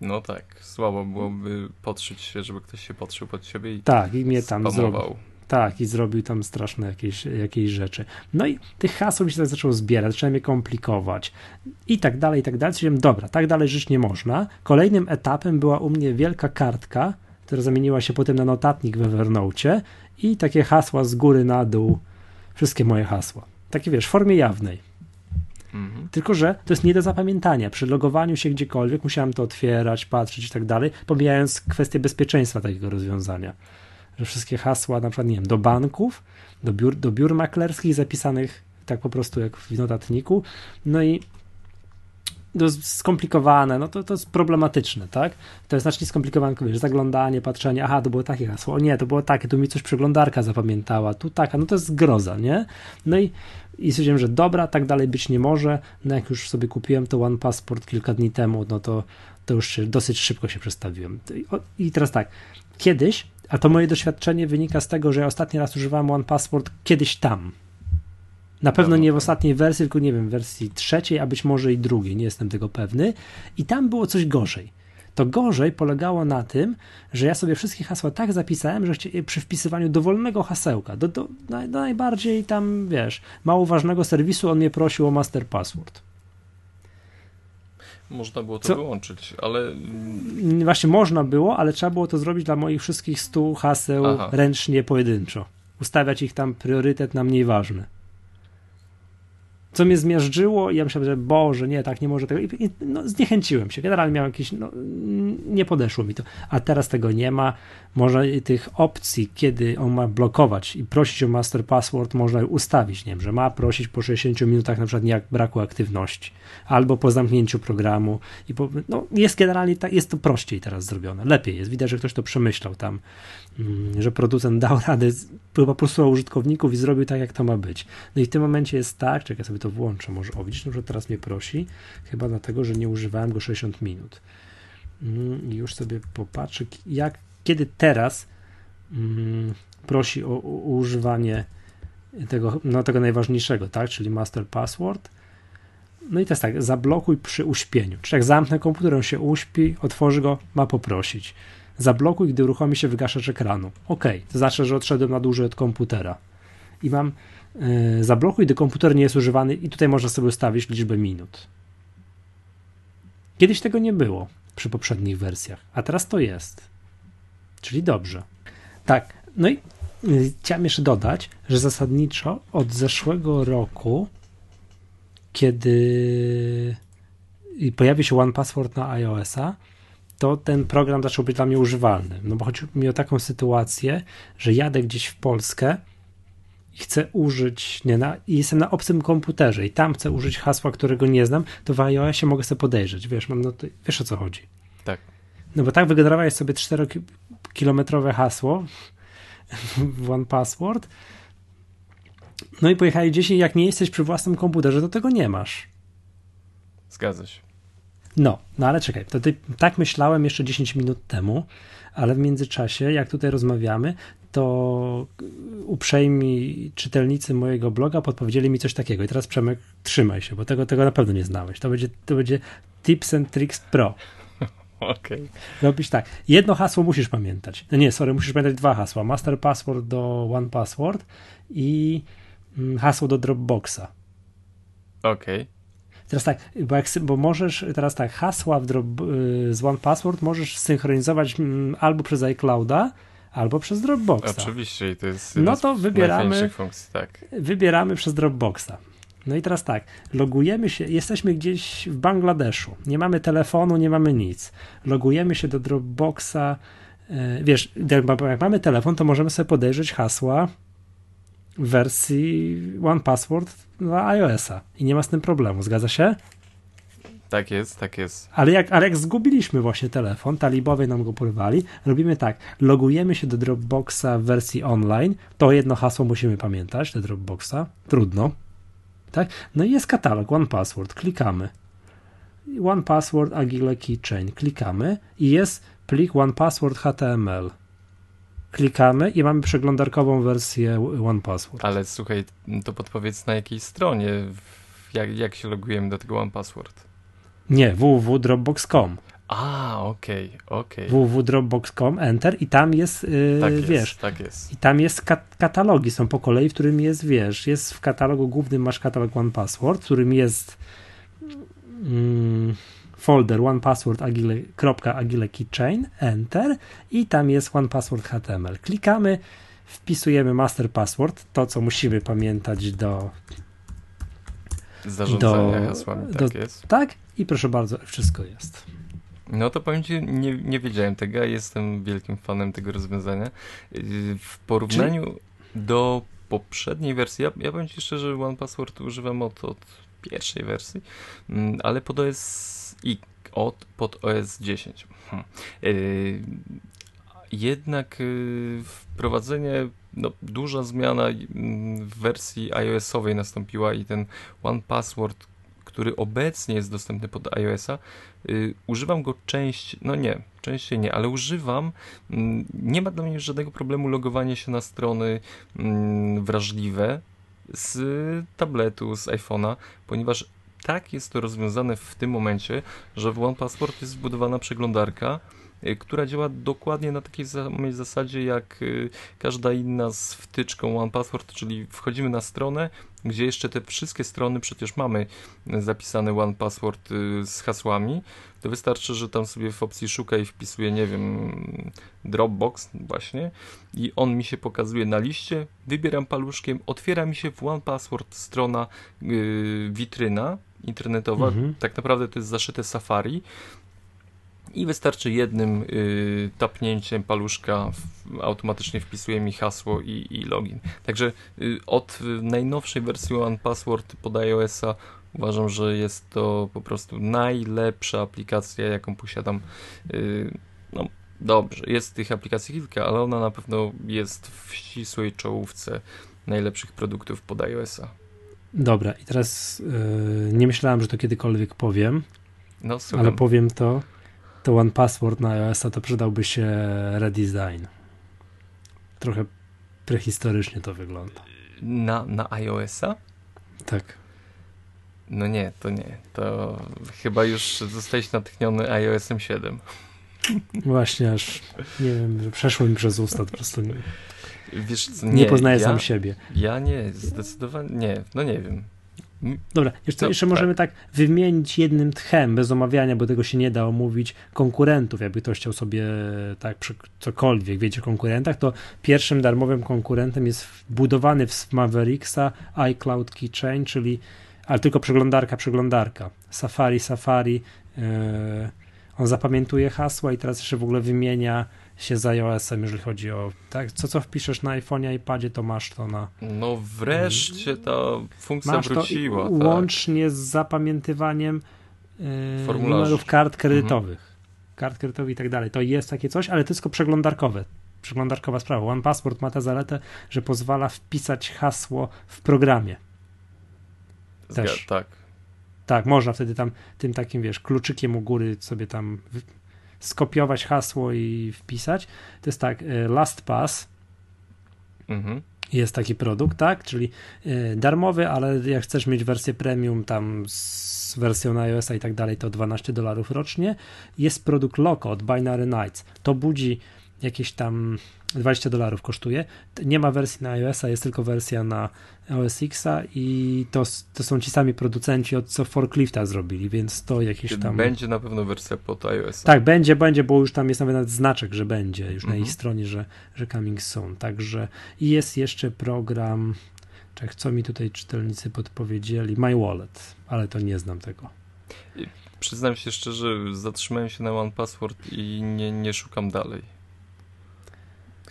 No tak, słabo byłoby podszyć się, żeby ktoś się podszył pod siebie i tak, i mnie tam spamował. Tak, i zrobił tam straszne jakieś, jakieś rzeczy. No i tych haseł mi się tak zaczęło zbierać, zacząłem je komplikować i tak dalej, i tak dalej. Stwierdziłem, dobra, tak dalej żyć nie można. Kolejnym etapem była u mnie wielka kartka, która zamieniła się potem na notatnik w Evernote i takie hasła z góry na dół wszystkie moje hasła. Takie wiesz, w formie jawnej. Mhm. Tylko, że to jest nie do zapamiętania. Przy logowaniu się gdziekolwiek musiałem to otwierać, patrzeć i tak dalej, pomijając kwestię bezpieczeństwa takiego rozwiązania. Że wszystkie hasła, na przykład, nie wiem, do banków, do biur, do biur maklerskich zapisanych tak po prostu jak w notatniku. No i to jest skomplikowane, no to, to jest problematyczne, tak? To jest znacznie skomplikowane, wiesz, zaglądanie, patrzenie, aha, to było takie hasło, o nie, to było takie, tu mi coś przeglądarka zapamiętała, tu taka, no to jest groza, nie? No i, i stwierdziłem, że dobra, tak dalej być nie może, no jak już sobie kupiłem to One Passport kilka dni temu, no to, to już się, dosyć szybko się przestawiłem. I teraz tak, kiedyś, a to moje doświadczenie wynika z tego, że ja ostatni raz używałem One Passport kiedyś tam, na pewno nie w ostatniej wersji, tylko nie wiem, w wersji trzeciej, a być może i drugiej, nie jestem tego pewny. I tam było coś gorzej. To gorzej polegało na tym, że ja sobie wszystkie hasła tak zapisałem, że przy wpisywaniu dowolnego hasełka, do, do, do najbardziej tam, wiesz, mało ważnego serwisu, on mnie prosił o master password. Można było to Co? wyłączyć, ale. Mm, właśnie można było, ale trzeba było to zrobić dla moich wszystkich stu haseł Aha. ręcznie, pojedynczo. Ustawiać ich tam priorytet na mniej ważny co mnie zmiażdżyło i ja myślałem, że Boże, nie, tak nie może tego. I, no, zniechęciłem się. Generalnie miałem jakieś, no, nie podeszło mi to. A teraz tego nie ma. Można tych opcji, kiedy on ma blokować i prosić o master password, można ustawić, nie wiem, że ma prosić po 60 minutach na przykład jak braku aktywności, albo po zamknięciu programu. I po, no, jest generalnie, tak, jest to prościej teraz zrobione. Lepiej jest. Widać, że ktoś to przemyślał tam Mm, że producent dał radę, po prostu użytkowników i zrobił tak, jak to ma być. No i w tym momencie jest tak, czekaj, sobie to włączę, może, o widzisz, no, że teraz mnie prosi, chyba dlatego, że nie używałem go 60 minut. Mm, I już sobie popatrzę, jak, kiedy teraz mm, prosi o, o, używanie tego, no, tego najważniejszego, tak, czyli master password. No i jest tak, zablokuj przy uśpieniu. Czyli jak zamknę komputer, on się uśpi, otworzy go, ma poprosić zablokuj, gdy uruchomi się wygaszacz ekranu. Ok, to znaczy, że odszedłem na dłużej od komputera. I mam yy, zablokuj, gdy komputer nie jest używany i tutaj można sobie ustawić liczbę minut. Kiedyś tego nie było przy poprzednich wersjach, a teraz to jest. Czyli dobrze. Tak, no i yy, chciałem jeszcze dodać, że zasadniczo od zeszłego roku, kiedy pojawi się One Password na iOS-a, to ten program zaczął być dla mnie używalny. No bo chodzi mi o taką sytuację, że jadę gdzieś w Polskę i chcę użyć, nie, na, i jestem na obcym komputerze i tam chcę użyć hasła, którego nie znam, to w iOSie mogę sobie podejrzeć, wiesz, mam, no to, wiesz o co chodzi. Tak. No bo tak wygenerowałeś sobie 4-kilometrowe hasło w One Password, no i pojechali gdzieś i jak nie jesteś przy własnym komputerze, to tego nie masz. Zgadza się. No, no ale czekaj, to ty, tak myślałem jeszcze 10 minut temu, ale w międzyczasie, jak tutaj rozmawiamy, to uprzejmi czytelnicy mojego bloga podpowiedzieli mi coś takiego. I teraz Przemek, trzymaj się, bo tego, tego na pewno nie znałeś. To będzie, to będzie Tips and Tricks Pro. Okay. Robisz tak. Jedno hasło musisz pamiętać. No nie, sorry, musisz pamiętać dwa hasła. Master password do One Password i mm, hasło do Dropboxa. Okej. Okay. Teraz tak, bo, jak, bo możesz, teraz tak, hasła drop, y, z One Password możesz synchronizować mm, albo przez iClouda, albo przez Dropboxa. Oczywiście, i to jest no to wybieramy, funkcji, tak. wybieramy przez Dropboxa. No i teraz tak, logujemy się, jesteśmy gdzieś w Bangladeszu, nie mamy telefonu, nie mamy nic. Logujemy się do Dropboxa, y, wiesz, jak mamy telefon, to możemy sobie podejrzeć hasła w wersji One Password dla iOS-a i nie ma z tym problemu, zgadza się? Tak jest, tak jest. Ale jak, ale jak zgubiliśmy właśnie telefon, talibowie nam go porwali, robimy tak, logujemy się do Dropboxa w wersji online, to jedno hasło musimy pamiętać, do Dropboxa, trudno, tak? No i jest katalog, One Password, klikamy. One Password Agile Keychain, klikamy i jest plik One Password HTML klikamy i mamy przeglądarkową wersję One Password. Ale słuchaj, to podpowiedz na jakiej stronie, jak, jak się logujemy do tego One Password? Nie, www.dropbox.com. A, okej, okay, okej. Okay. www.dropbox.com, enter i tam jest, yy, tak wiesz, jest, tak jest. i tam jest kat katalogi, są po kolei, w którym jest, wiesz, jest w katalogu głównym masz katalog One Password, w którym jest mm, folder onepassword agile, agile keychain, enter i tam jest onepassword HTML. Klikamy, wpisujemy master password, to co musimy pamiętać do zarządzania do, hasłami, tak do, jest. Tak i proszę bardzo, wszystko jest. No to powiem Ci, nie, nie wiedziałem tego, jestem wielkim fanem tego rozwiązania. W porównaniu do poprzedniej wersji, ja, ja powiem Ci szczerze, że OnePassword używam od, od pierwszej wersji, mm, ale pod OS i od, pod OS 10. Hmm. Yy, jednak yy, wprowadzenie, no, duża zmiana yy, w wersji iOS-owej nastąpiła i ten One Password, który obecnie jest dostępny pod iOS-a, yy, używam go część, no nie, częściej nie, ale używam, mm, nie ma dla mnie żadnego problemu logowanie się na strony mm, wrażliwe z tabletu, z iPhone'a, ponieważ tak jest to rozwiązane w tym momencie, że w OnePassword jest wbudowana przeglądarka, y, która działa dokładnie na takiej samej zasadzie jak y, każda inna z wtyczką OnePassword, czyli wchodzimy na stronę, gdzie jeszcze te wszystkie strony przecież mamy zapisane OnePassword y, z hasłami, to wystarczy, że tam sobie w opcji szukaj wpisuję, nie wiem, Dropbox właśnie i on mi się pokazuje na liście, wybieram paluszkiem, otwiera mi się w OnePassword strona yy, witryna internetowa, mhm. tak naprawdę to jest zaszyte Safari i wystarczy jednym y, tapnięciem paluszka w, automatycznie wpisuje mi hasło i, i login. Także y, od y, najnowszej wersji One Password pod iOS-a uważam, że jest to po prostu najlepsza aplikacja, jaką posiadam. Y, no, dobrze, jest tych aplikacji kilka, ale ona na pewno jest w ścisłej czołówce najlepszych produktów pod iOS-a. Dobra, i teraz yy, nie myślałem, że to kiedykolwiek powiem, no, ale powiem to, to One Password na iOS-a to przydałby się redesign. Trochę prehistorycznie to wygląda. Na, na iOS-a? Tak. No nie, to nie. To chyba już zostałeś natchniony iOS-em 7. Właśnie, aż nie wiem, przeszło mi przez usta po prostu. Nie. Wiesz, nie, nie poznaję ja, sam siebie. Ja nie, zdecydowanie nie, no nie wiem. Dobra, jeszcze, no, jeszcze tak. możemy tak wymienić jednym tchem, bez omawiania, bo tego się nie da omówić, konkurentów, jakby ktoś chciał sobie tak przy cokolwiek wiedzieć o konkurentach, to pierwszym darmowym konkurentem jest wbudowany w Mavericksa iCloud Keychain, czyli ale tylko przeglądarka, przeglądarka. Safari, Safari, yy, on zapamiętuje hasła i teraz jeszcze w ogóle wymienia się z iOS-em, jeżeli chodzi o tak, co co wpiszesz na iPhone'ie, iPadzie, to masz to na... No wreszcie ta funkcja masz wróciła. To tak. Łącznie z zapamiętywaniem yy, numerów kart kredytowych. Mhm. Kart kredytowych i tak dalej. To jest takie coś, ale to jest tylko przeglądarkowe. Przeglądarkowa sprawa. One Password ma tę zaletę, że pozwala wpisać hasło w programie. Też. tak. Tak, można wtedy tam tym takim, wiesz, kluczykiem u góry sobie tam skopiować hasło i wpisać. To jest tak, e, LastPass mhm. jest taki produkt, tak, czyli e, darmowy, ale jak chcesz mieć wersję premium tam z wersją na iOS i tak dalej, to 12 dolarów rocznie. Jest produkt Loco od Binary Nights. To budzi jakieś tam 20 dolarów kosztuje. Nie ma wersji na iOS-a, jest tylko wersja na OS X-a i to, to są ci sami producenci, od co Forklifta zrobili, więc to jakieś tam... Będzie na pewno wersja pod iOS. Tak, będzie, będzie, bo już tam jest nawet znaczek, że będzie, już mhm. na ich mhm. stronie, że, że coming soon. Także i jest jeszcze program, czek, co mi tutaj czytelnicy podpowiedzieli, My Wallet, ale to nie znam tego. Przyznam się szczerze, zatrzymałem się na One Password i nie, nie szukam dalej.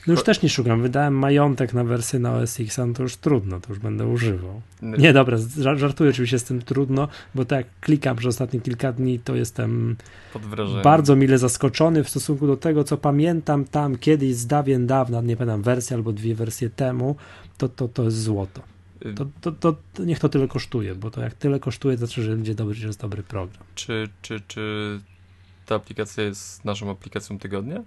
No już też nie szukam. Wydałem majątek na wersję na OS X, no to już trudno, to już będę używał. Nie, dobra, żartuję oczywiście z tym trudno, bo tak jak klikam przez ostatnie kilka dni, to jestem bardzo mile zaskoczony w stosunku do tego, co pamiętam tam kiedyś z dawien dawna, nie pamiętam wersję albo dwie wersje temu, to, to, to jest złoto. Y- to, to, to, to, niech to tyle kosztuje, bo to jak tyle kosztuje, to znaczy, że będzie dobry, że jest dobry program. Czy, czy, czy ta aplikacja jest naszą aplikacją tygodnia?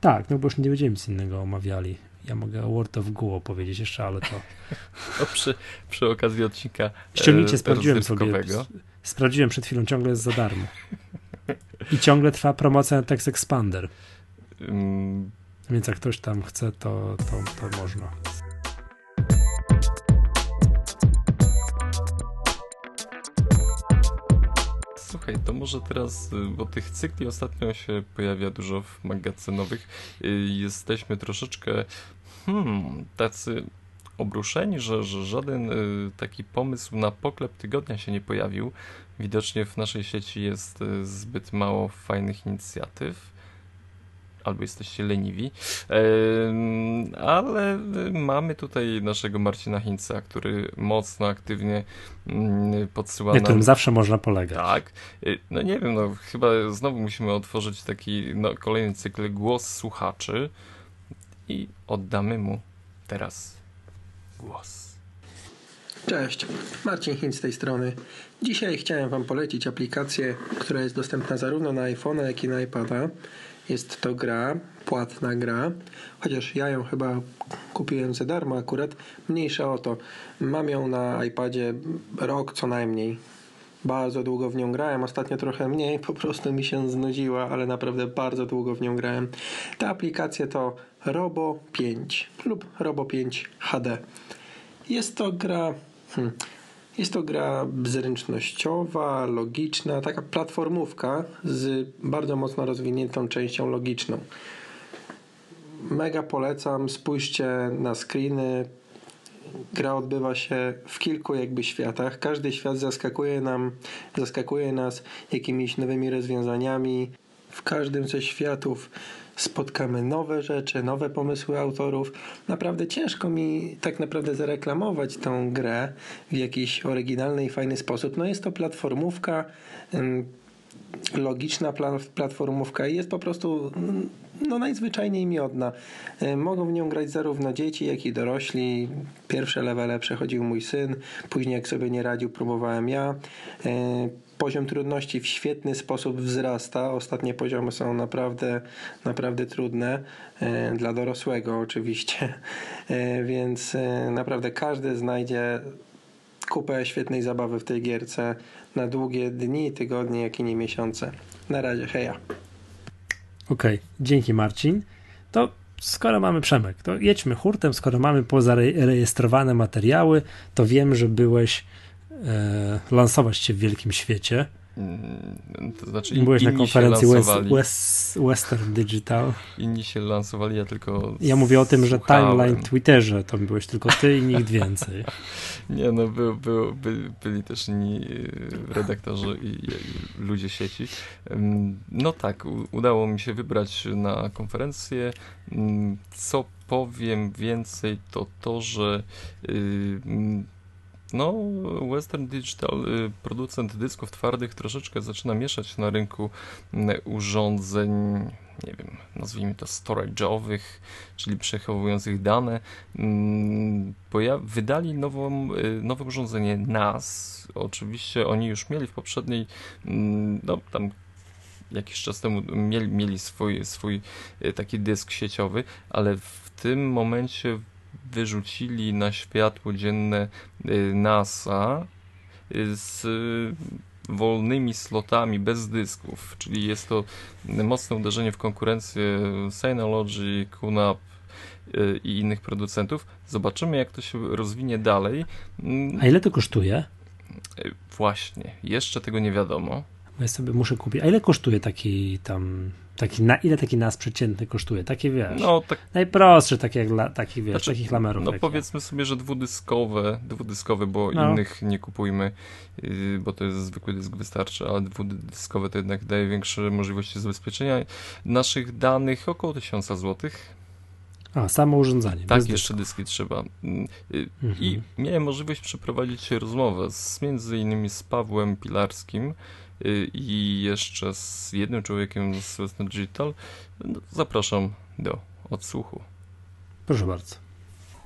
Tak, no bo już nie będziemy nic innego omawiali. Ja mogę o World of Goo powiedzieć jeszcze, ale to... [laughs] no przy, przy okazji odcinka Ściągnijcie, e, sprawdziłem sobie. Sprawdziłem przed chwilą, ciągle jest za darmo. I ciągle trwa promocja na Text Expander. Um... Więc jak ktoś tam chce, to, to, to można. Słuchaj, to może teraz, y, bo tych cykli ostatnio się pojawia dużo w magazynowych, y, jesteśmy troszeczkę hmm, tacy obruszeni, że, że żaden y, taki pomysł na poklep tygodnia się nie pojawił. Widocznie w naszej sieci jest zbyt mało fajnych inicjatyw. Albo jesteście leniwi, ale mamy tutaj naszego Marcina Hinca, który mocno aktywnie mm, podsyła Na którym zawsze można polegać. Tak. Y, no nie wiem, no chyba znowu musimy otworzyć taki no, kolejny cykl Głos Słuchaczy i oddamy mu teraz głos. Cześć, Marcin Hin z tej strony. Dzisiaj chciałem Wam polecić aplikację, która jest dostępna zarówno na iPhone'a, jak i na iPada. Jest to gra, płatna gra, chociaż ja ją chyba kupiłem za darmo akurat. Mniejsza o to. Mam ją na iPadzie rok co najmniej. Bardzo długo w nią grałem, ostatnio trochę mniej, po prostu mi się znudziła, ale naprawdę bardzo długo w nią grałem. Ta aplikacja to Robo 5 lub Robo 5 HD. Jest to gra. Hmm, jest to gra zręcznościowa, logiczna, taka platformówka z bardzo mocno rozwiniętą częścią logiczną. Mega polecam, spójrzcie na screeny. Gra odbywa się w kilku jakby światach. Każdy świat zaskakuje nam, zaskakuje nas jakimiś nowymi rozwiązaniami. W każdym ze światów spotkamy nowe rzeczy, nowe pomysły autorów. Naprawdę ciężko mi tak naprawdę zareklamować tą grę w jakiś oryginalny i fajny sposób. No jest to platformówka, logiczna platformówka i jest po prostu no najzwyczajniej miodna. Mogą w nią grać zarówno dzieci, jak i dorośli. Pierwsze levele przechodził mój syn, później jak sobie nie radził, próbowałem ja poziom trudności w świetny sposób wzrasta. Ostatnie poziomy są naprawdę, naprawdę trudne e, dla dorosłego oczywiście, e, więc e, naprawdę każdy znajdzie kupę świetnej zabawy w tej gierce na długie dni, tygodnie, jak i nie miesiące. Na razie, heja. Okej, okay, dzięki Marcin. To skoro mamy Przemek, to jedźmy hurtem, skoro mamy pozarejestrowane materiały, to wiem, że byłeś lansować się w wielkim świecie. Mm, to znaczy Byłeś na konferencji West, West, Western Digital. Inni się lansowali, ja tylko. Ja mówię o tym, że timeline Twitterze to byłeś tylko ty i nikt więcej. [laughs] Nie, no by, by, by, byli też inni e, redaktorzy i, i, ludzie sieci. No tak, udało mi się wybrać na konferencję. Mm, co powiem więcej, to to, że y, no, Western Digital, y, producent dysków twardych, troszeczkę zaczyna mieszać na rynku mm, urządzeń, nie wiem, nazwijmy to storage'owych, czyli przechowujących dane. Mm, wydali nową, y, nowe urządzenie NAS. Oczywiście oni już mieli w poprzedniej, mm, no tam jakiś czas temu mieli, mieli swój, swój y, taki dysk sieciowy, ale w tym momencie wyrzucili na światło dzienne y, NASA y, z wolnymi slotami, bez dysków, czyli jest to mocne uderzenie w konkurencję Synology, QNAP y, i innych producentów. Zobaczymy, jak to się rozwinie dalej. A ile to kosztuje? Właśnie, jeszcze tego nie wiadomo. Ja sobie muszę kupić. A ile kosztuje taki tam Taki, na ile taki nas przeciętny kosztuje? Takie wiesz. No, tak, najprostsze, takie jak dla, taki, wiesz, znaczy, takich lamerów. No powiedzmy sobie, że dwudyskowe, dwudyskowe, bo no. innych nie kupujmy, yy, bo to jest zwykły dysk wystarczy, ale dwudyskowe to jednak daje większe możliwości zabezpieczenia naszych danych około 1000 zł. A, samo urządzenie. Tak, jeszcze dyski trzeba. Yy, mhm. I miałem możliwość przeprowadzić rozmowę z, między innymi z Pawłem Pilarskim, i jeszcze z jednym człowiekiem z Western Digital. No, zapraszam do odsłuchu. Proszę bardzo.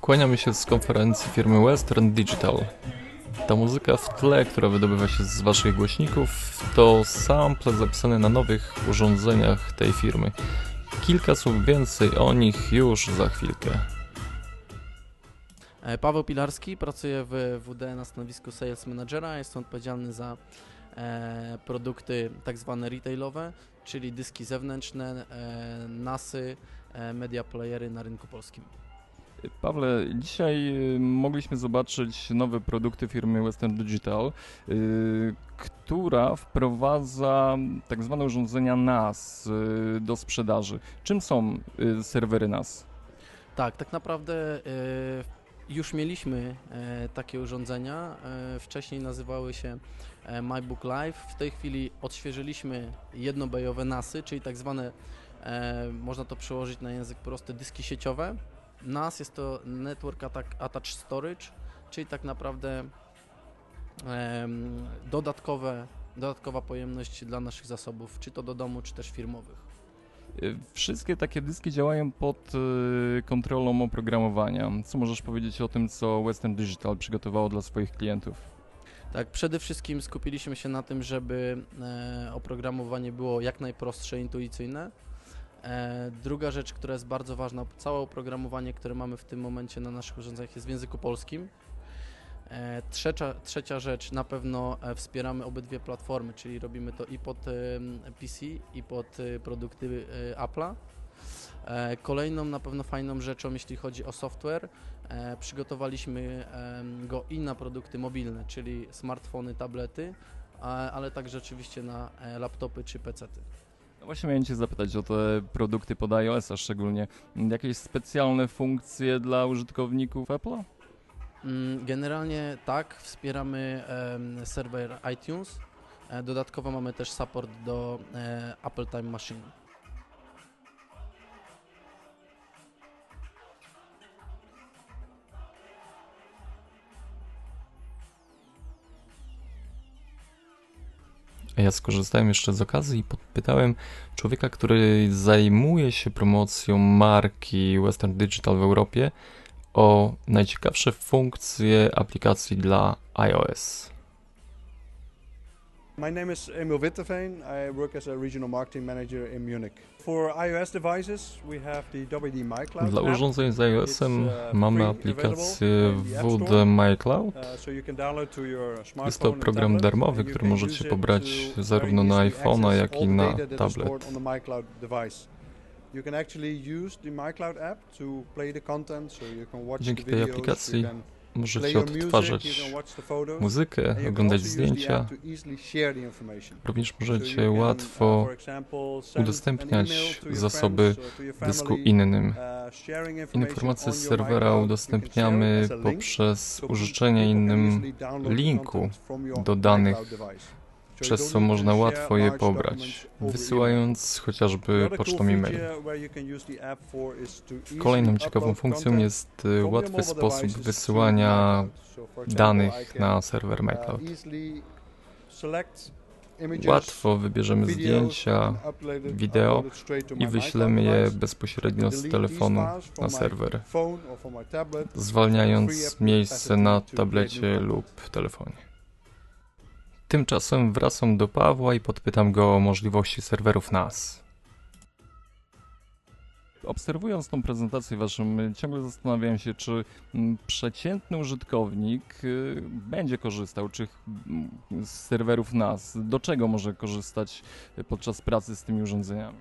Kłaniamy się z konferencji firmy Western Digital. Ta muzyka w tle, która wydobywa się z waszych głośników, to sample zapisane na nowych urządzeniach tej firmy. Kilka słów więcej o nich już za chwilkę. E, Paweł Pilarski, pracuje w WD na stanowisku Sales Managera, jest odpowiedzialny za produkty tak zwane retailowe, czyli dyski zewnętrzne, e, NASy, e, media playery na rynku polskim. Pawle, dzisiaj mogliśmy zobaczyć nowe produkty firmy Western Digital, która wprowadza tak zwane urządzenia NAS do sprzedaży. Czym są serwery NAS? Tak, tak naprawdę e, już mieliśmy e, takie urządzenia. E, wcześniej nazywały się e, MyBook Live. W tej chwili odświeżyliśmy jednobejowe NASy, czyli tak zwane, e, można to przełożyć na język prosty, dyski sieciowe. NAS jest to Network Attached Storage, czyli tak naprawdę dodatkowe, dodatkowa pojemność dla naszych zasobów, czy to do domu, czy też firmowych. Y, Wszystkie takie dyski działają pod kontrolą oprogramowania. Co możesz powiedzieć o tym, co Western Digital przygotowało dla swoich klientów? Tak, przede wszystkim skupiliśmy się na tym, żeby e, oprogramowanie było jak najprostsze, intuicyjne. E, druga rzecz, która jest bardzo ważna, całe oprogramowanie, które mamy w tym momencie na naszych urządzeniach jest w języku polskim. E, trzecia, trzecia rzecz, na pewno wspieramy obydwie platformy, czyli robimy to i pod PC, i pod produkty Apple'a. Kolejną na pewno fajną rzeczą, jeśli chodzi o software, przygotowaliśmy em, go i na produkty mobilne, czyli smartfony, tablety, ale także oczywiście na e, laptopy czy pecety. No właśnie miałem Cię zapytać o te produkty pod iOS-a szczególnie. Jakieś specjalne funkcje dla użytkowników Apple'a? Mm, Generalnie tak, wspieramy serwer iTunes. E, Dodatkowo mamy też support do e, Apple Time Machine. Ja skorzystałem jeszcze z okazji i podpytałem człowieka, który zajmuje się promocją marki Western Digital w Europie o najciekawsze funkcje aplikacji dla iOS. My name is Emil Witteveen. I work as a regional marketing manager in Munich. For iOS devices, we have the WD MyCloud Dla app. urządzeń z iOS-em uh, mamy aplikację WD Store. MyCloud. Uh, Jest to program darmowy, który możecie pobrać zarówno na iPhone'a, jak i na tablet. Dzięki tej aplikacji Możecie odtwarzać muzykę, oglądać zdjęcia. Również możecie uh, łatwo udostępniać zasoby dysku innym. uh, Informacje z serwera udostępniamy poprzez użyczenie innym linku do danych, Przez co można łatwo je pobrać, wysyłając chociażby pocztą e-mail. Kolejną ciekawą funkcją jest y, łatwy sposób wysyłania danych na serwer MyCloud. Łatwo wybierzemy zdjęcia wideo i my wyślemy je bezpośrednio z telefonu na serwer, zwalniając miejsce na tablecie lub telefonie. Tymczasem wracam do Pawła i podpytam go o możliwości serwerów NAS. Obserwując tą prezentację waszą, y, ciągle zastanawiałem się, czy mm, przeciętny użytkownik y, będzie korzystał czy, mm, z serwerów NAS. Do czego może korzystać y, podczas pracy z tymi urządzeniami?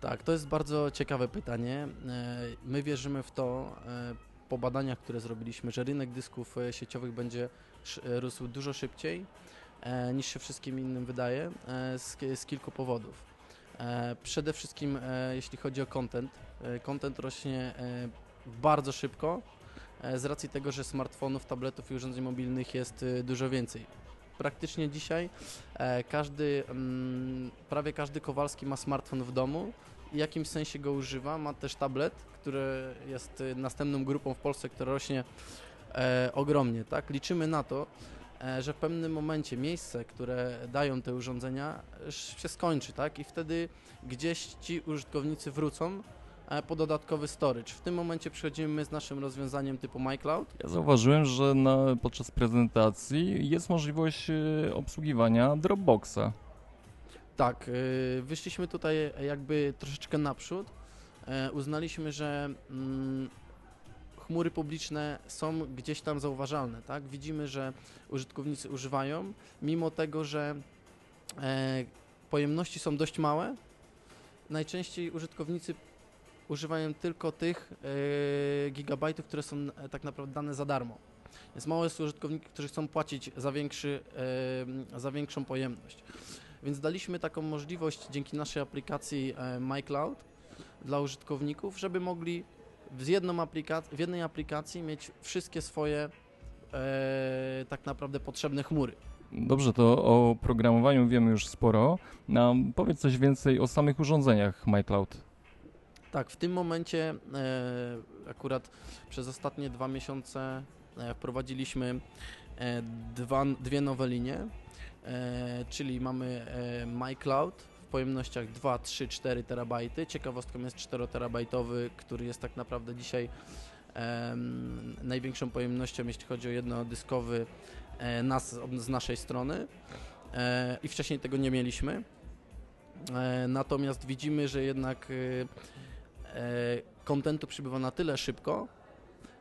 Tak, to jest bardzo ciekawe pytanie. E, My wierzymy w to, e, po badaniach, które zrobiliśmy, że rynek dysków e, sieciowych będzie rósł dużo szybciej niż się wszystkim innym wydaje, e, z, z kilku powodów. E, Przede wszystkim, e, jeśli chodzi o content, e, content rośnie e, bardzo szybko e, z racji tego, że smartfonów, tabletów i urządzeń mobilnych jest e, dużo więcej. Praktycznie dzisiaj e, każdy, mm, prawie każdy Kowalski ma smartfon w domu i w jakimś sensie go używa. Ma też tablet, który jest następną grupą w Polsce, która rośnie e, ogromnie. Tak? Liczymy na to, e, że w pewnym momencie miejsce, które dają te urządzenia, się skończy, tak? I wtedy gdzieś ci użytkownicy wrócą e, po dodatkowy storage. W tym momencie przychodzimy my z naszym rozwiązaniem typu MyCloud. Ja zauważyłem, że na, podczas prezentacji jest możliwość y, obsługiwania Dropboxa. Tak, wyszliśmy tutaj jakby troszeczkę naprzód. E, Uznaliśmy, że mm, chmury publiczne są gdzieś tam zauważalne, tak? Widzimy, że użytkownicy używają, mimo tego, że e, pojemności są dość małe. Najczęściej użytkownicy używają tylko tych e, gigabajtów, które są e, tak naprawdę dane za darmo. Jest mało jest użytkowników, którzy chcą płacić za, większy, e, za większą pojemność. Więc daliśmy taką możliwość dzięki naszej aplikacji e, MyCloud dla użytkowników, żeby mogli w, jedną aplikac- w jednej aplikacji mieć wszystkie swoje e, tak naprawdę potrzebne chmury. Dobrze, to o programowaniu wiemy już sporo. No, powiedz coś więcej o samych urządzeniach MyCloud. Tak, w tym momencie e, akurat przez ostatnie dwa miesiące e, wprowadziliśmy e, dwa, dwie nowe linie, e, czyli mamy e, MyCloud pojemnościach 2, 3, 4 terabajty. Ciekawostką jest 4 terabajtowy, który jest tak naprawdę dzisiaj największą pojemnością, jeśli chodzi o jednodyskowy e, nas, z naszej strony e, i wcześniej tego nie mieliśmy. E, natomiast widzimy, że jednak e, e, kontentu przybywa na tyle szybko,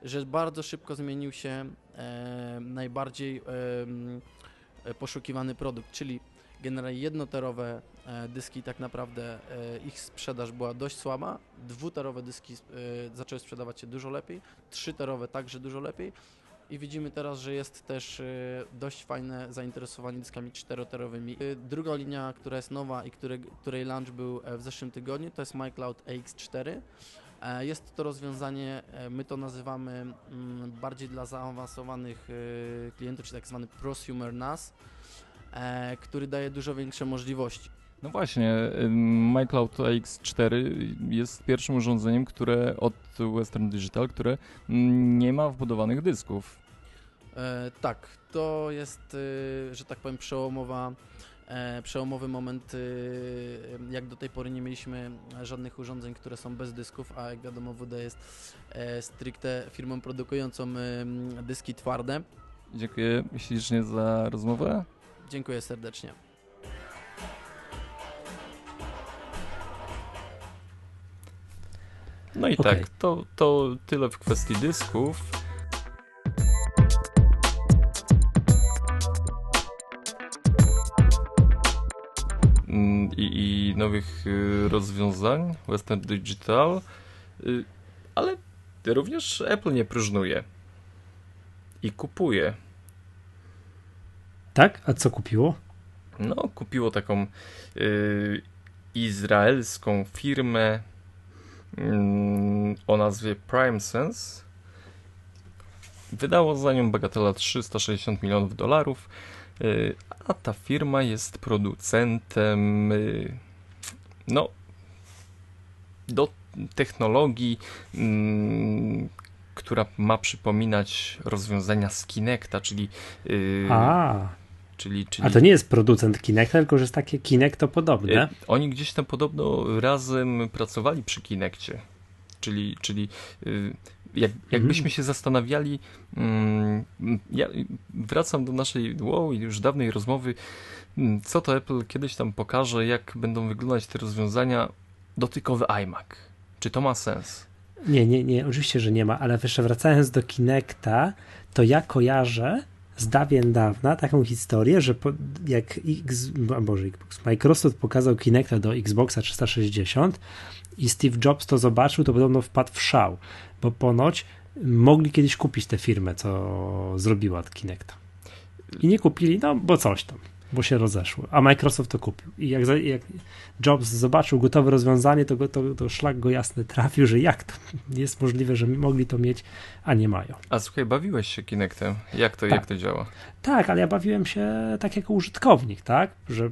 że bardzo szybko zmienił się e, najbardziej poszukiwany produkt, czyli generalnie jednoterowe e, dyski tak naprawdę e, ich sprzedaż była dość słaba, dwuterowe dyski e, zaczęły sprzedawać się dużo lepiej, trzyterowe także dużo lepiej i widzimy teraz, że jest też dość fajne zainteresowanie dyskami czteroterowymi. Druga linia, która jest nowa i które, której launch był w zeszłym tygodniu, to jest MyCloud AX4. E, Jest to rozwiązanie, my to nazywamy mm, bardziej dla zaawansowanych klientów, czyli tak zwany prosumer NAS, e, który daje dużo większe możliwości. No właśnie, MyCloud X4 jest pierwszym urządzeniem, które od Western Digital, które nie ma wbudowanych dysków. E, tak, to jest, e, że tak powiem, przełomowa, e, przełomowy moment. e, jak do tej pory nie mieliśmy żadnych urządzeń, które są bez dysków, a jak wiadomo, WD jest e, stricte firmą produkującą dyski twarde. Dziękuję ślicznie za rozmowę. Dziękuję serdecznie. No i Okej. tak, to, to tyle w kwestii dysków. Mm, I, i nowych y, rozwiązań Western Digital, y, ale również Apple nie próżnuje i kupuje. Tak? A co kupiło? No, kupiło taką y, izraelską firmę mm, o nazwie PrimeSense. Wydało za nią bagatela 360 milionów dolarów, y, a ta firma jest producentem y, no do technologii, mm, która ma przypominać rozwiązania z Kinecta, czyli y, A, czyli, czyli a to nie jest producent Kinecta, tylko że jest takie Kinecto podobne. E, Oni gdzieś tam podobno razem pracowali przy Kinekcie. Czyli, czyli y, jak, jakbyśmy się zastanawiali, mm, ja wracam do naszej wow, już dawnej rozmowy, mm, co to Apple kiedyś tam pokaże, jak będą wyglądać te rozwiązania dotykowy iMac. Czy to ma sens? Nie, nie, nie, oczywiście, że nie ma, ale jeszcze wracając do Kinecta, to ja kojarzę z dawien dawna taką historię, że po, jak X, Boże, Microsoft pokazał Kinecta do Xboxa 360 i Steve Jobs to zobaczył, to podobno wpadł w szał, bo ponoć mogli kiedyś kupić tę firmę, co zrobiła Kinecta. I nie kupili, no bo coś tam, bo się rozeszło. A Microsoft to kupił. I jak, jak Jobs zobaczył gotowe rozwiązanie, to, go, to, to szlak go jasny trafił, że jak to [laughs] jest możliwe, że mogli to mieć, a nie mają. A słuchaj, bawiłeś się Kinectem. Jak to, Tak. jak to działa? Tak, ale ja bawiłem się tak jako użytkownik, tak? Że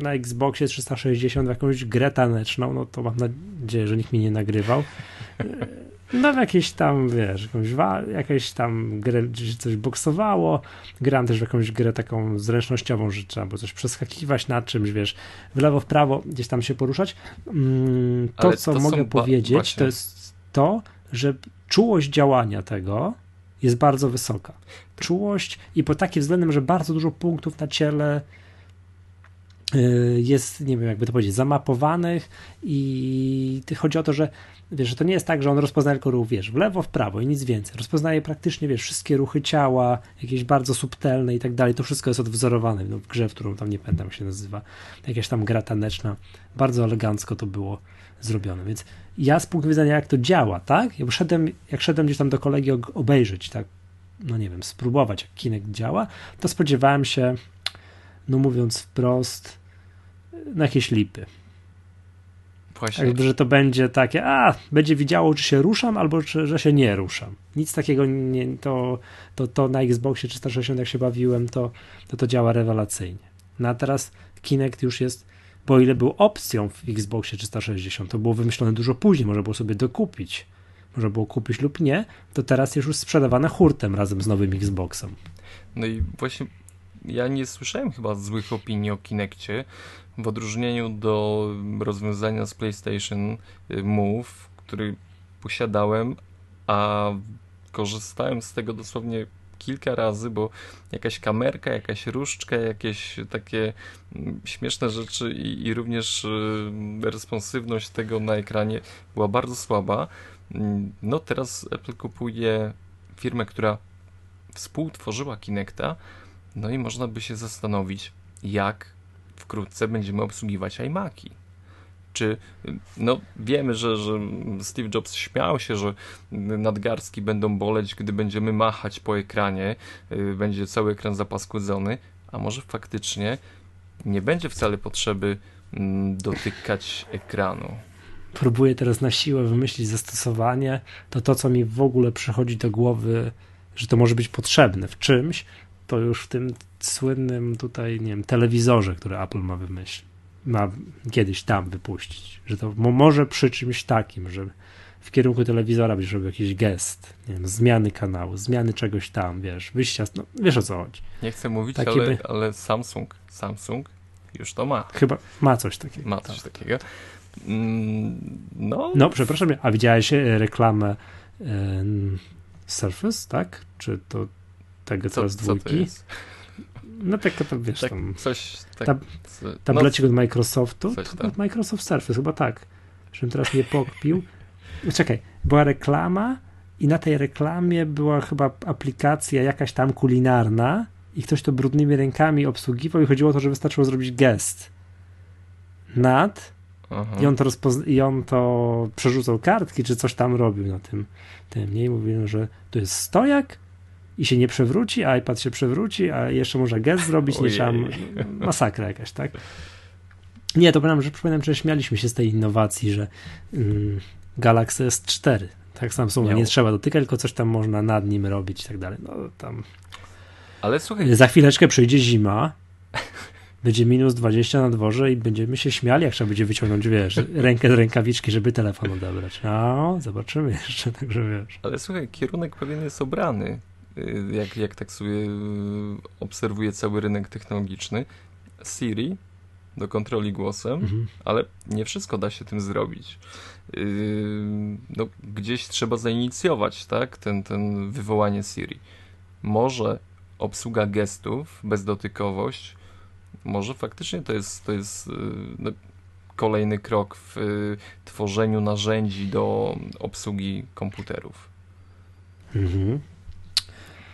na Xboxie 360 w jakąś grę taneczną, no to mam nadzieję, że nikt mnie nie nagrywał. [laughs] No w jakieś tam, wiesz, jakąś, jakieś tam grę, gdzieś coś boksowało. Grałem też w jakąś grę taką zręcznościową, że trzeba było coś przeskakiwać na czymś, wiesz, w lewo, w prawo, gdzieś tam się poruszać. Mm, To, Ale co to mogę powiedzieć, właśnie. to jest to, że czułość działania tego jest bardzo wysoka. Czułość i po takim względem, że bardzo dużo punktów na ciele jest, nie wiem jakby to powiedzieć, zamapowanych i chodzi o to, że wiesz, że to nie jest tak, że on rozpoznaje tylko ruch, wiesz, w lewo, w prawo i nic więcej. Rozpoznaje praktycznie, wiesz, wszystkie ruchy ciała, jakieś bardzo subtelne i tak dalej. To wszystko jest odwzorowane no, w grze, w którą tam nie pamiętam się nazywa. Jakaś tam gra taneczna. Bardzo elegancko to było zrobione, więc ja z punktu widzenia jak to działa, tak? Ja szedłem, jak szedłem gdzieś tam do kolegi obejrzeć, tak, no nie wiem, spróbować jak Kinect działa, to spodziewałem się, no mówiąc wprost, na jakieś lipy. Właśnie. Jakby, że to będzie takie, a, będzie widziało, czy się ruszam, albo czy, że się nie ruszam. Nic takiego nie, to, to, to na Xboxie 360 jak się bawiłem, to, to to działa rewelacyjnie. No a teraz Kinect już jest, bo ile był opcją w Xboxie 360, to było wymyślone dużo później, można było sobie dokupić, można było kupić lub nie, to teraz jest już sprzedawane hurtem razem z nowym Xboxem. No i właśnie ja nie słyszałem chyba złych opinii o Kinectie, w odróżnieniu do rozwiązania z PlayStation y, Move, który posiadałem, a korzystałem z tego dosłownie kilka razy, bo jakaś kamerka, jakaś różdżka, jakieś takie mm, śmieszne rzeczy i, i również y, responsywność tego na ekranie była bardzo słaba. No teraz Apple kupuje firmę, która współtworzyła Kinecta, no i można by się zastanowić, jak wkrótce będziemy obsługiwać iMaki. Czy, no wiemy, że, że Steve Jobs śmiał się, że nadgarstki będą boleć, gdy będziemy machać po ekranie, y, będzie cały ekran zapaskłodzony, a może faktycznie nie będzie wcale potrzeby mm, dotykać ekranu. Próbuję teraz na siłę wymyślić zastosowanie, to to, co mi w ogóle przychodzi do głowy, że to może być potrzebne w czymś, to już w tym słynnym tutaj, nie wiem, telewizorze, który Apple ma wymyślić, ma kiedyś tam wypuścić, że to może przy czymś takim, że w kierunku telewizora byś robił jakiś gest, nie wiem, zmiany kanału, zmiany czegoś tam, wiesz, wyjścia, no, wiesz o co chodzi. Nie chcę mówić, ale, by... ale Samsung, Samsung już to ma. Chyba ma coś takiego. Ma coś tak. takiego. Mm, no. no, przepraszam, a widziałeś e, reklamę e, Surface, tak? Czy to tego co, z dwójki? No tak to wiesz tak, tam. Coś, tak, tab tablecik no, od Microsoftu. Od Microsoft Surface, chyba tak. Żebym teraz nie pokpił. [laughs] Czekaj, była reklama i na tej reklamie była chyba aplikacja jakaś tam kulinarna i ktoś to brudnymi rękami obsługiwał i chodziło o to, że wystarczyło zrobić gest nad i on, to i on to przerzucał kartki, czy coś tam robił na tym, tym nie? I mówiłem, że to jest stojak i się nie przewróci, a iPad się przewróci, a jeszcze może gest zrobić, nie trzeba, masakra jakaś, tak? Nie, to pamiętam, że przypominam, że śmialiśmy się z tej innowacji, że mm, Galaxy S4, tak Samsunga, nie trzeba dotykać, tylko coś tam można nad nim robić i tak dalej. No tam. Ale słuchaj. Za chwileczkę przyjdzie zima, będzie minus 20 na dworze i będziemy się śmiali, jak trzeba będzie wyciągnąć, wiesz, rękę z rękawiczki, żeby telefon odebrać. No, zobaczymy jeszcze, także wiesz. Ale słuchaj, kierunek pewien jest obrany. Y, jak, jak tak sobie y, obserwuję cały rynek technologiczny, Siri do kontroli głosem, mhm. ale nie wszystko da się tym zrobić. Y, no, gdzieś trzeba zainicjować, tak, ten, ten wywołanie Siri. Może obsługa gestów, bezdotykowość, może faktycznie to jest, to jest no, kolejny krok w tworzeniu narzędzi do obsługi komputerów. Mhm.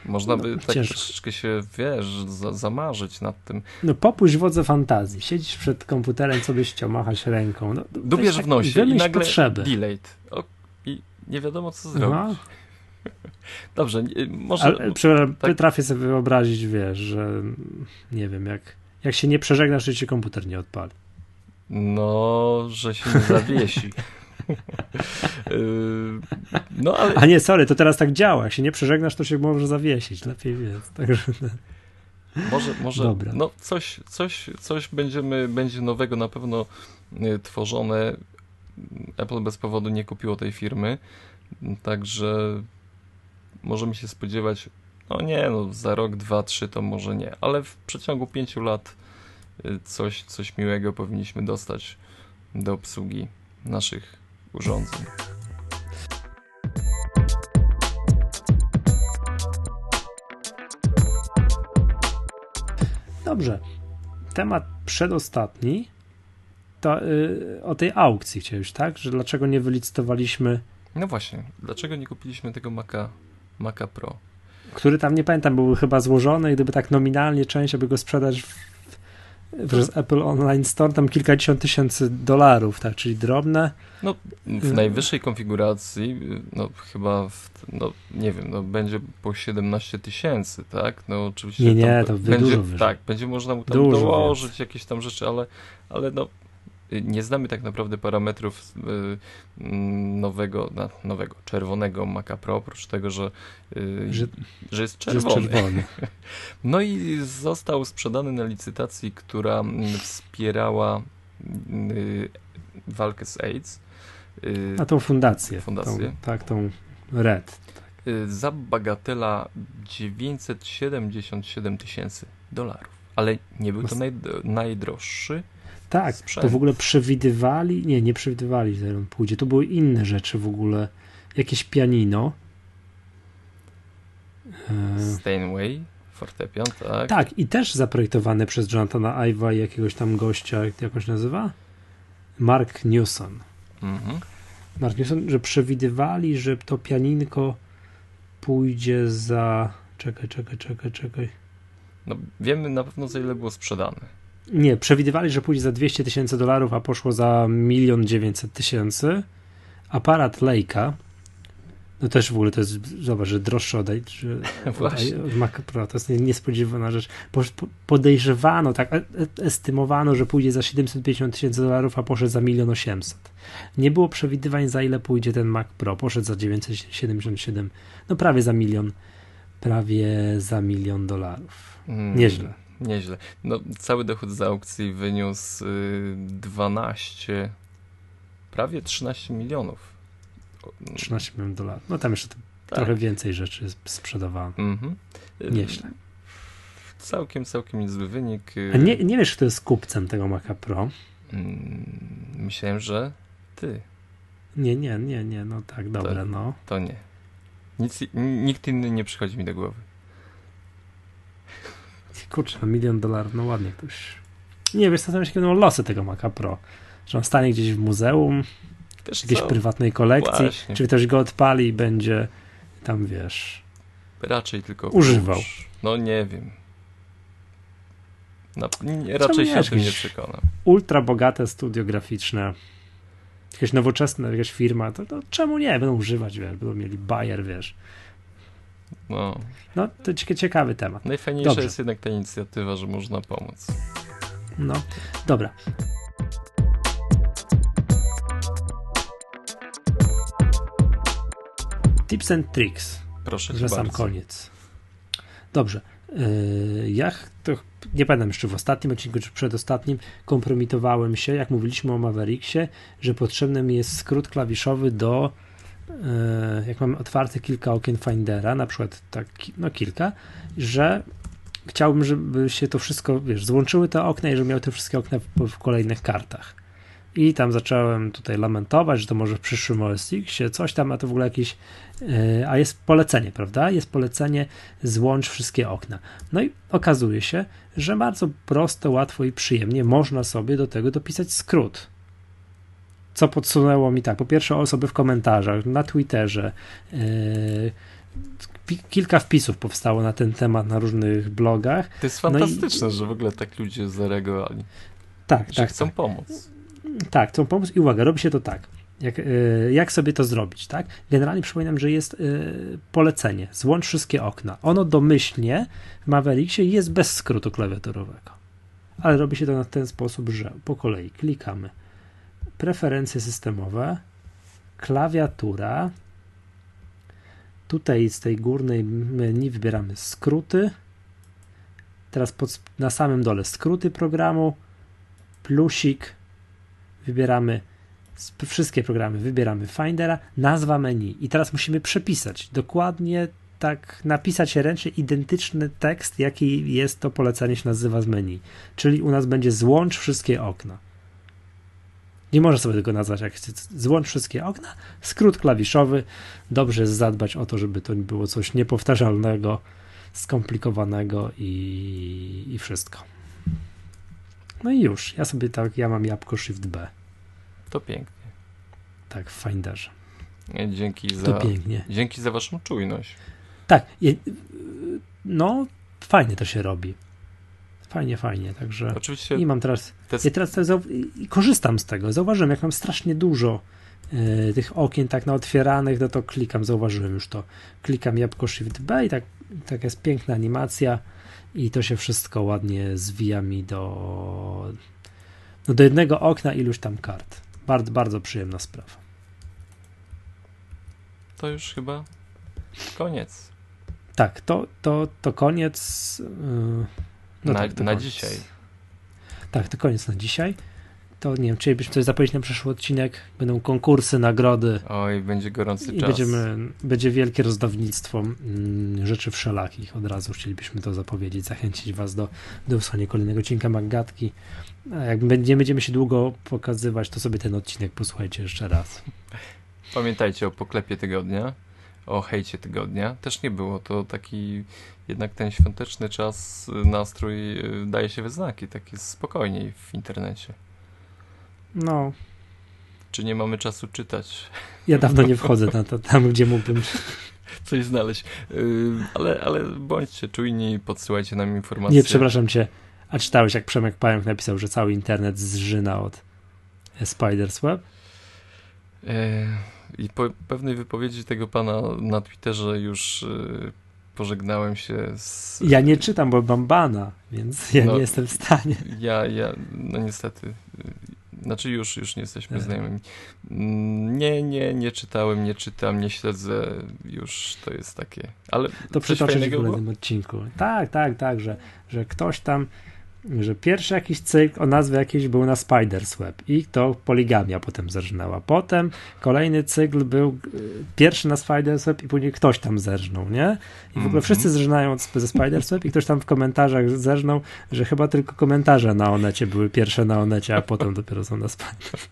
Można by no, tak troszeczkę się, wiesz, za, zamarzyć nad tym. No popuść wodze fantazji. Siedzisz przed komputerem, co byś chciał, machasz ręką. No, Dubiesz w nosie i nagle potrzeby. delayed. O, I nie wiadomo, co zrobić. No. [laughs] Dobrze, może... Ale, tak... Potrafię sobie wyobrazić, wiesz, że nie wiem, jak, jak się nie przeżegnasz, to ci komputer nie odpali. No, że się nie zawiesi. [laughs] Yy, [laughs] no, ale... A nie, sorry, to teraz tak działa. Jak się nie przeżegnasz, to się może zawiesić. Lepiej więc. Także... Może, może Dobra. no coś, coś, coś będziemy, będzie nowego na pewno y, tworzone. Apple bez powodu nie kupiło tej firmy, także możemy się spodziewać, no nie, no za rok, dwa, trzy to może nie, ale w przeciągu pięciu lat y, coś, coś miłego powinniśmy dostać do obsługi naszych urządzeń. Dobrze. Temat przedostatni to yy, o tej aukcji chciałeś, tak? Że dlaczego nie wylicytowaliśmy. No właśnie, dlaczego nie kupiliśmy tego Maca, Maca Pro? Który tam nie pamiętam, był chyba złożony, gdyby tak nominalnie część, aby go sprzedać w przez Apple Online Store tam kilkadziesiąt tysięcy dolarów, tak, czyli drobne. No, w najwyższej konfiguracji, no chyba, w, no nie wiem, no będzie po 17 tysięcy, tak? No oczywiście. Nie, nie, to będzie, dużo wyżej. Tak, będzie można mu tam dużo dołożyć więcej. jakieś tam rzeczy, ale, ale no nie znamy tak naprawdę parametrów nowego, nowego czerwonego Maca Pro, oprócz tego, że, że, że jest czerwony. Że jest czerwony. [laughs] No i został sprzedany na licytacji, która wspierała walkę z AIDS. A tą fundację. fundację. Tą, tak, tą RED. Za bagatela 977 tysięcy dolarów. Ale nie był to naj, najdroższy tak, sprzęt. to w ogóle przewidywali, nie, nie przewidywali, że on pójdzie. To były inne rzeczy w ogóle. Jakieś pianino. E, Steinway, fortepian, tak. Tak, i też zaprojektowane przez Jonathana Ive'a i jakiegoś tam gościa, jak to jakoś nazywa? Mark Newson. Mhm. Mark Newson, że przewidywali, że to pianinko pójdzie za... Czekaj, czekaj, czekaj, czekaj. No wiemy na pewno za ile było sprzedane. Nie, przewidywali, że pójdzie za 200 tysięcy dolarów, a poszło za 1 900 tysięcy. Aparat Leica, no też w ogóle to jest, zobacz, że droższy od, że, [laughs] od Mac Pro, to jest niespodziewana rzecz. Podejrzewano, tak, e, e, estymowano, że pójdzie za 750 tysięcy dolarów, a poszedł za 1 800. Nie było przewidywań, za ile pójdzie ten Mac Pro, poszedł za 977, no prawie za milion, prawie za milion dolarów. Mm. Nieźle. Nieźle. No, cały dochód z aukcji wyniósł 12, y, prawie 13 milionów. 13 milionów dolarów. No tam jeszcze tak. trochę więcej rzeczy sprzedawano. Mhm. Nieźle. Całkiem, całkiem niezły wynik. Y. A nie, nie wiesz, kto jest kupcem tego Maca Pro? Mm, myślałem, że ty. Nie, nie, nie, nie, no tak, dobre, to, no. To nie. Nic, nikt inny nie przychodzi mi do głowy. Kurczę, milion dolarów, no ładnie ktoś. Nie, wiesz, zastanawiam się, jakie będą losy tego Maca Pro. Że on stanie gdzieś w muzeum, wiesz jakiejś co? prywatnej kolekcji, Właśnie. czy ktoś go odpali i będzie tam, wiesz... Raczej tylko... Używał. No nie wiem. No, nie, raczej się o tym nie przekonam. Ultra bogate studio graficzne, jakaś nowoczesna jakaś firma, to, to czemu nie? Będą używać, wiesz, będą mieli Bayer, wiesz. No. No, to ciekawy temat. Najfajniejsza Dobrze. jest jednak ta inicjatywa, że można pomóc. No, dobra. Tips and tricks. Proszę Że sam bardzo. koniec. Dobrze. Yy, ja to, nie pamiętam jeszcze w ostatnim odcinku czy przedostatnim kompromitowałem się, jak mówiliśmy o Mavericksie, że potrzebny mi jest skrót klawiszowy do jak mamy otwarte kilka okien Findera, na przykład tak, no kilka, że chciałbym, żeby się to wszystko, wiesz, złączyły te okna i żeby miały te wszystkie okna w, w kolejnych kartach. I tam zacząłem tutaj lamentować, że to może w przyszłym OS X coś tam, a to w ogóle jakieś, yy, a jest polecenie, prawda? Jest polecenie złącz wszystkie okna. No i okazuje się, że bardzo prosto, łatwo i przyjemnie można sobie do tego dopisać skrót co podsunęło mi tak, po pierwsze osoby w komentarzach, na Twitterze, yy, kilka wpisów powstało na ten temat na różnych blogach. To jest fantastyczne, no i, że w ogóle tak ludzie zareagowali. Tak, że tak. Chcą tak. pomóc. Tak, chcą pomóc i uwaga, robi się to tak. Jak, yy, jak sobie to zrobić, tak? Generalnie przypominam, że jest yy, polecenie. Złącz wszystkie okna. Ono domyślnie w Mavericksie jest bez skrótu klawiaturowego. Ale robi się to na ten sposób, że po kolei klikamy preferencje systemowe, klawiatura. Tutaj z tej górnej menu wybieramy skróty. Teraz pod, na samym dole skróty programu, plusik, wybieramy wszystkie programy, wybieramy Findera, nazwa menu i teraz musimy przepisać dokładnie tak napisać ręcznie identyczny tekst, jaki jest to polecenie się nazywa z menu. Czyli u nas będzie złącz wszystkie okna. Nie można sobie tego nazwać jak. Złącz wszystkie okna, skrót klawiszowy. Dobrze jest zadbać o to, żeby to nie było coś niepowtarzalnego, skomplikowanego i, i wszystko. No i już. Ja sobie tak, ja mam jabłko Shift B. To pięknie. Tak, w Finderze. Dzięki za, to pięknie. Dzięki za waszą czujność. Tak. No, fajnie to się robi. Fajnie, fajnie, także Oczywiście i mam teraz, te... ja teraz, korzystam z tego, zauważyłem, jak mam strasznie dużo y, tych okien tak na otwieranych, no to klikam, zauważyłem już to, klikam jabłko Shift B i tak, tak jest piękna animacja i to się wszystko ładnie zwija mi do no do jednego okna iluś tam kart. Bardzo, bardzo przyjemna sprawa. To już chyba koniec. Tak, to, to, to koniec. Yy, no na, tak, to na koniec. dzisiaj. Tak, to koniec na dzisiaj. To nie wiem, chcielibyśmy coś zapowiedzieć na przyszły odcinek. Będą konkursy, nagrody. Oj, będzie gorący i czas. Będziemy, będzie wielkie rozdawnictwo mm, rzeczy wszelakich. Od razu chcielibyśmy to zapowiedzieć, zachęcić Was do, do wysłania kolejnego odcinka Maggatki. A jak nie będziemy się długo pokazywać, to sobie ten odcinek posłuchajcie jeszcze raz. Pamiętajcie o poklepie tygodnia, o hejcie tygodnia. Też nie było to taki, jednak ten świąteczny czas, nastrój y, daje się we znaki, tak jest spokojniej w internecie. No. Czy nie mamy czasu czytać? Ja dawno nie wchodzę na to, tam, gdzie mógłbym [laughs] coś znaleźć. Y, ale, ale bądźcie czujni, podsyłajcie nam informacje. Nie, przepraszam cię. A czytałeś, jak Przemek Pająk napisał, że cały internet zżyna od Spider's Web? E, I po pewnej wypowiedzi tego pana na Twitterze już e, pożegnałem się z... Ja nie czytam, bo mam bana, więc ja no, nie jestem w stanie. Ja, ja, no niestety, znaczy już, już nie jesteśmy znajomymi. Nie, nie, nie czytałem, nie czytam, nie śledzę, już to jest takie, ale... To przytoczę w kolejnym odcinku. Tak, tak, tak, że, że ktoś tam że pierwszy jakiś cykl o nazwie jakiejś był na Spider's Web i to poligamia potem zerżnęła. Potem kolejny cykl był y, pierwszy na Spider's Web i później ktoś tam zerżnął, nie? I w ogóle -hmm. wszyscy zerżnają ze Spider's Web i ktoś tam w komentarzach zerżnął, że chyba tylko komentarze na Onecie były pierwsze na Onecie, a potem dopiero są na Spider's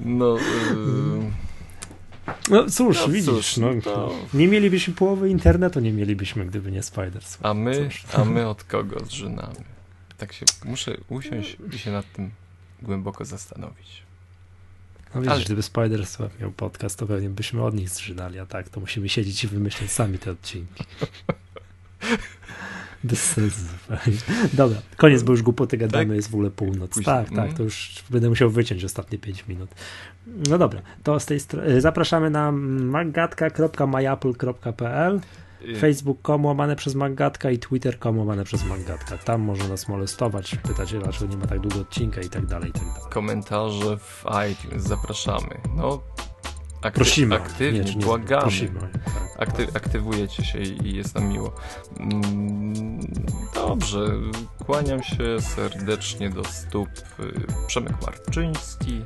No... Yy... No cóż, no, widzisz, cóż, no, to... nie mielibyśmy połowy internetu, nie mielibyśmy, gdyby nie Spiders. A my, a my od kogo zżynamy? Tak się, muszę usiąść i się nad tym głęboko zastanowić. No widzisz, Ale... gdyby Spiders miał podcast, to pewnie byśmy od nich zżynali, a tak, to musimy siedzieć i wymyśleć sami te odcinki. [laughs] Bez sensu. Dobra, koniec, bo już głupoty gadamy, tak? jest w ogóle północ. Później. Tak, tak, mhm. to już będę musiał wyciąć ostatnie 5 minut. No dobra, to z tej strony zapraszamy na magatka.myapple.pl facebook.com łamane przez Maggatka i twitter.com łamane przez Maggatka. Tam można nas molestować, pytać, dlaczego nie ma tak długo odcinka i tak dalej, i tak dalej. Komentarze w iTunes, zapraszamy. No, Akty prosimy. Aktywnie, nie, nie, błagamy. Prosimy. Akty aktywujecie się i jest nam miło. Mm, dobrze, kłaniam się serdecznie do stóp y, Przemek Marczyński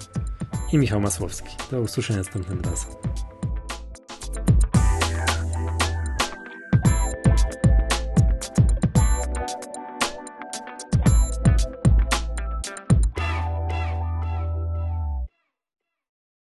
i Michał Masłowski. Do usłyszenia następnym razem.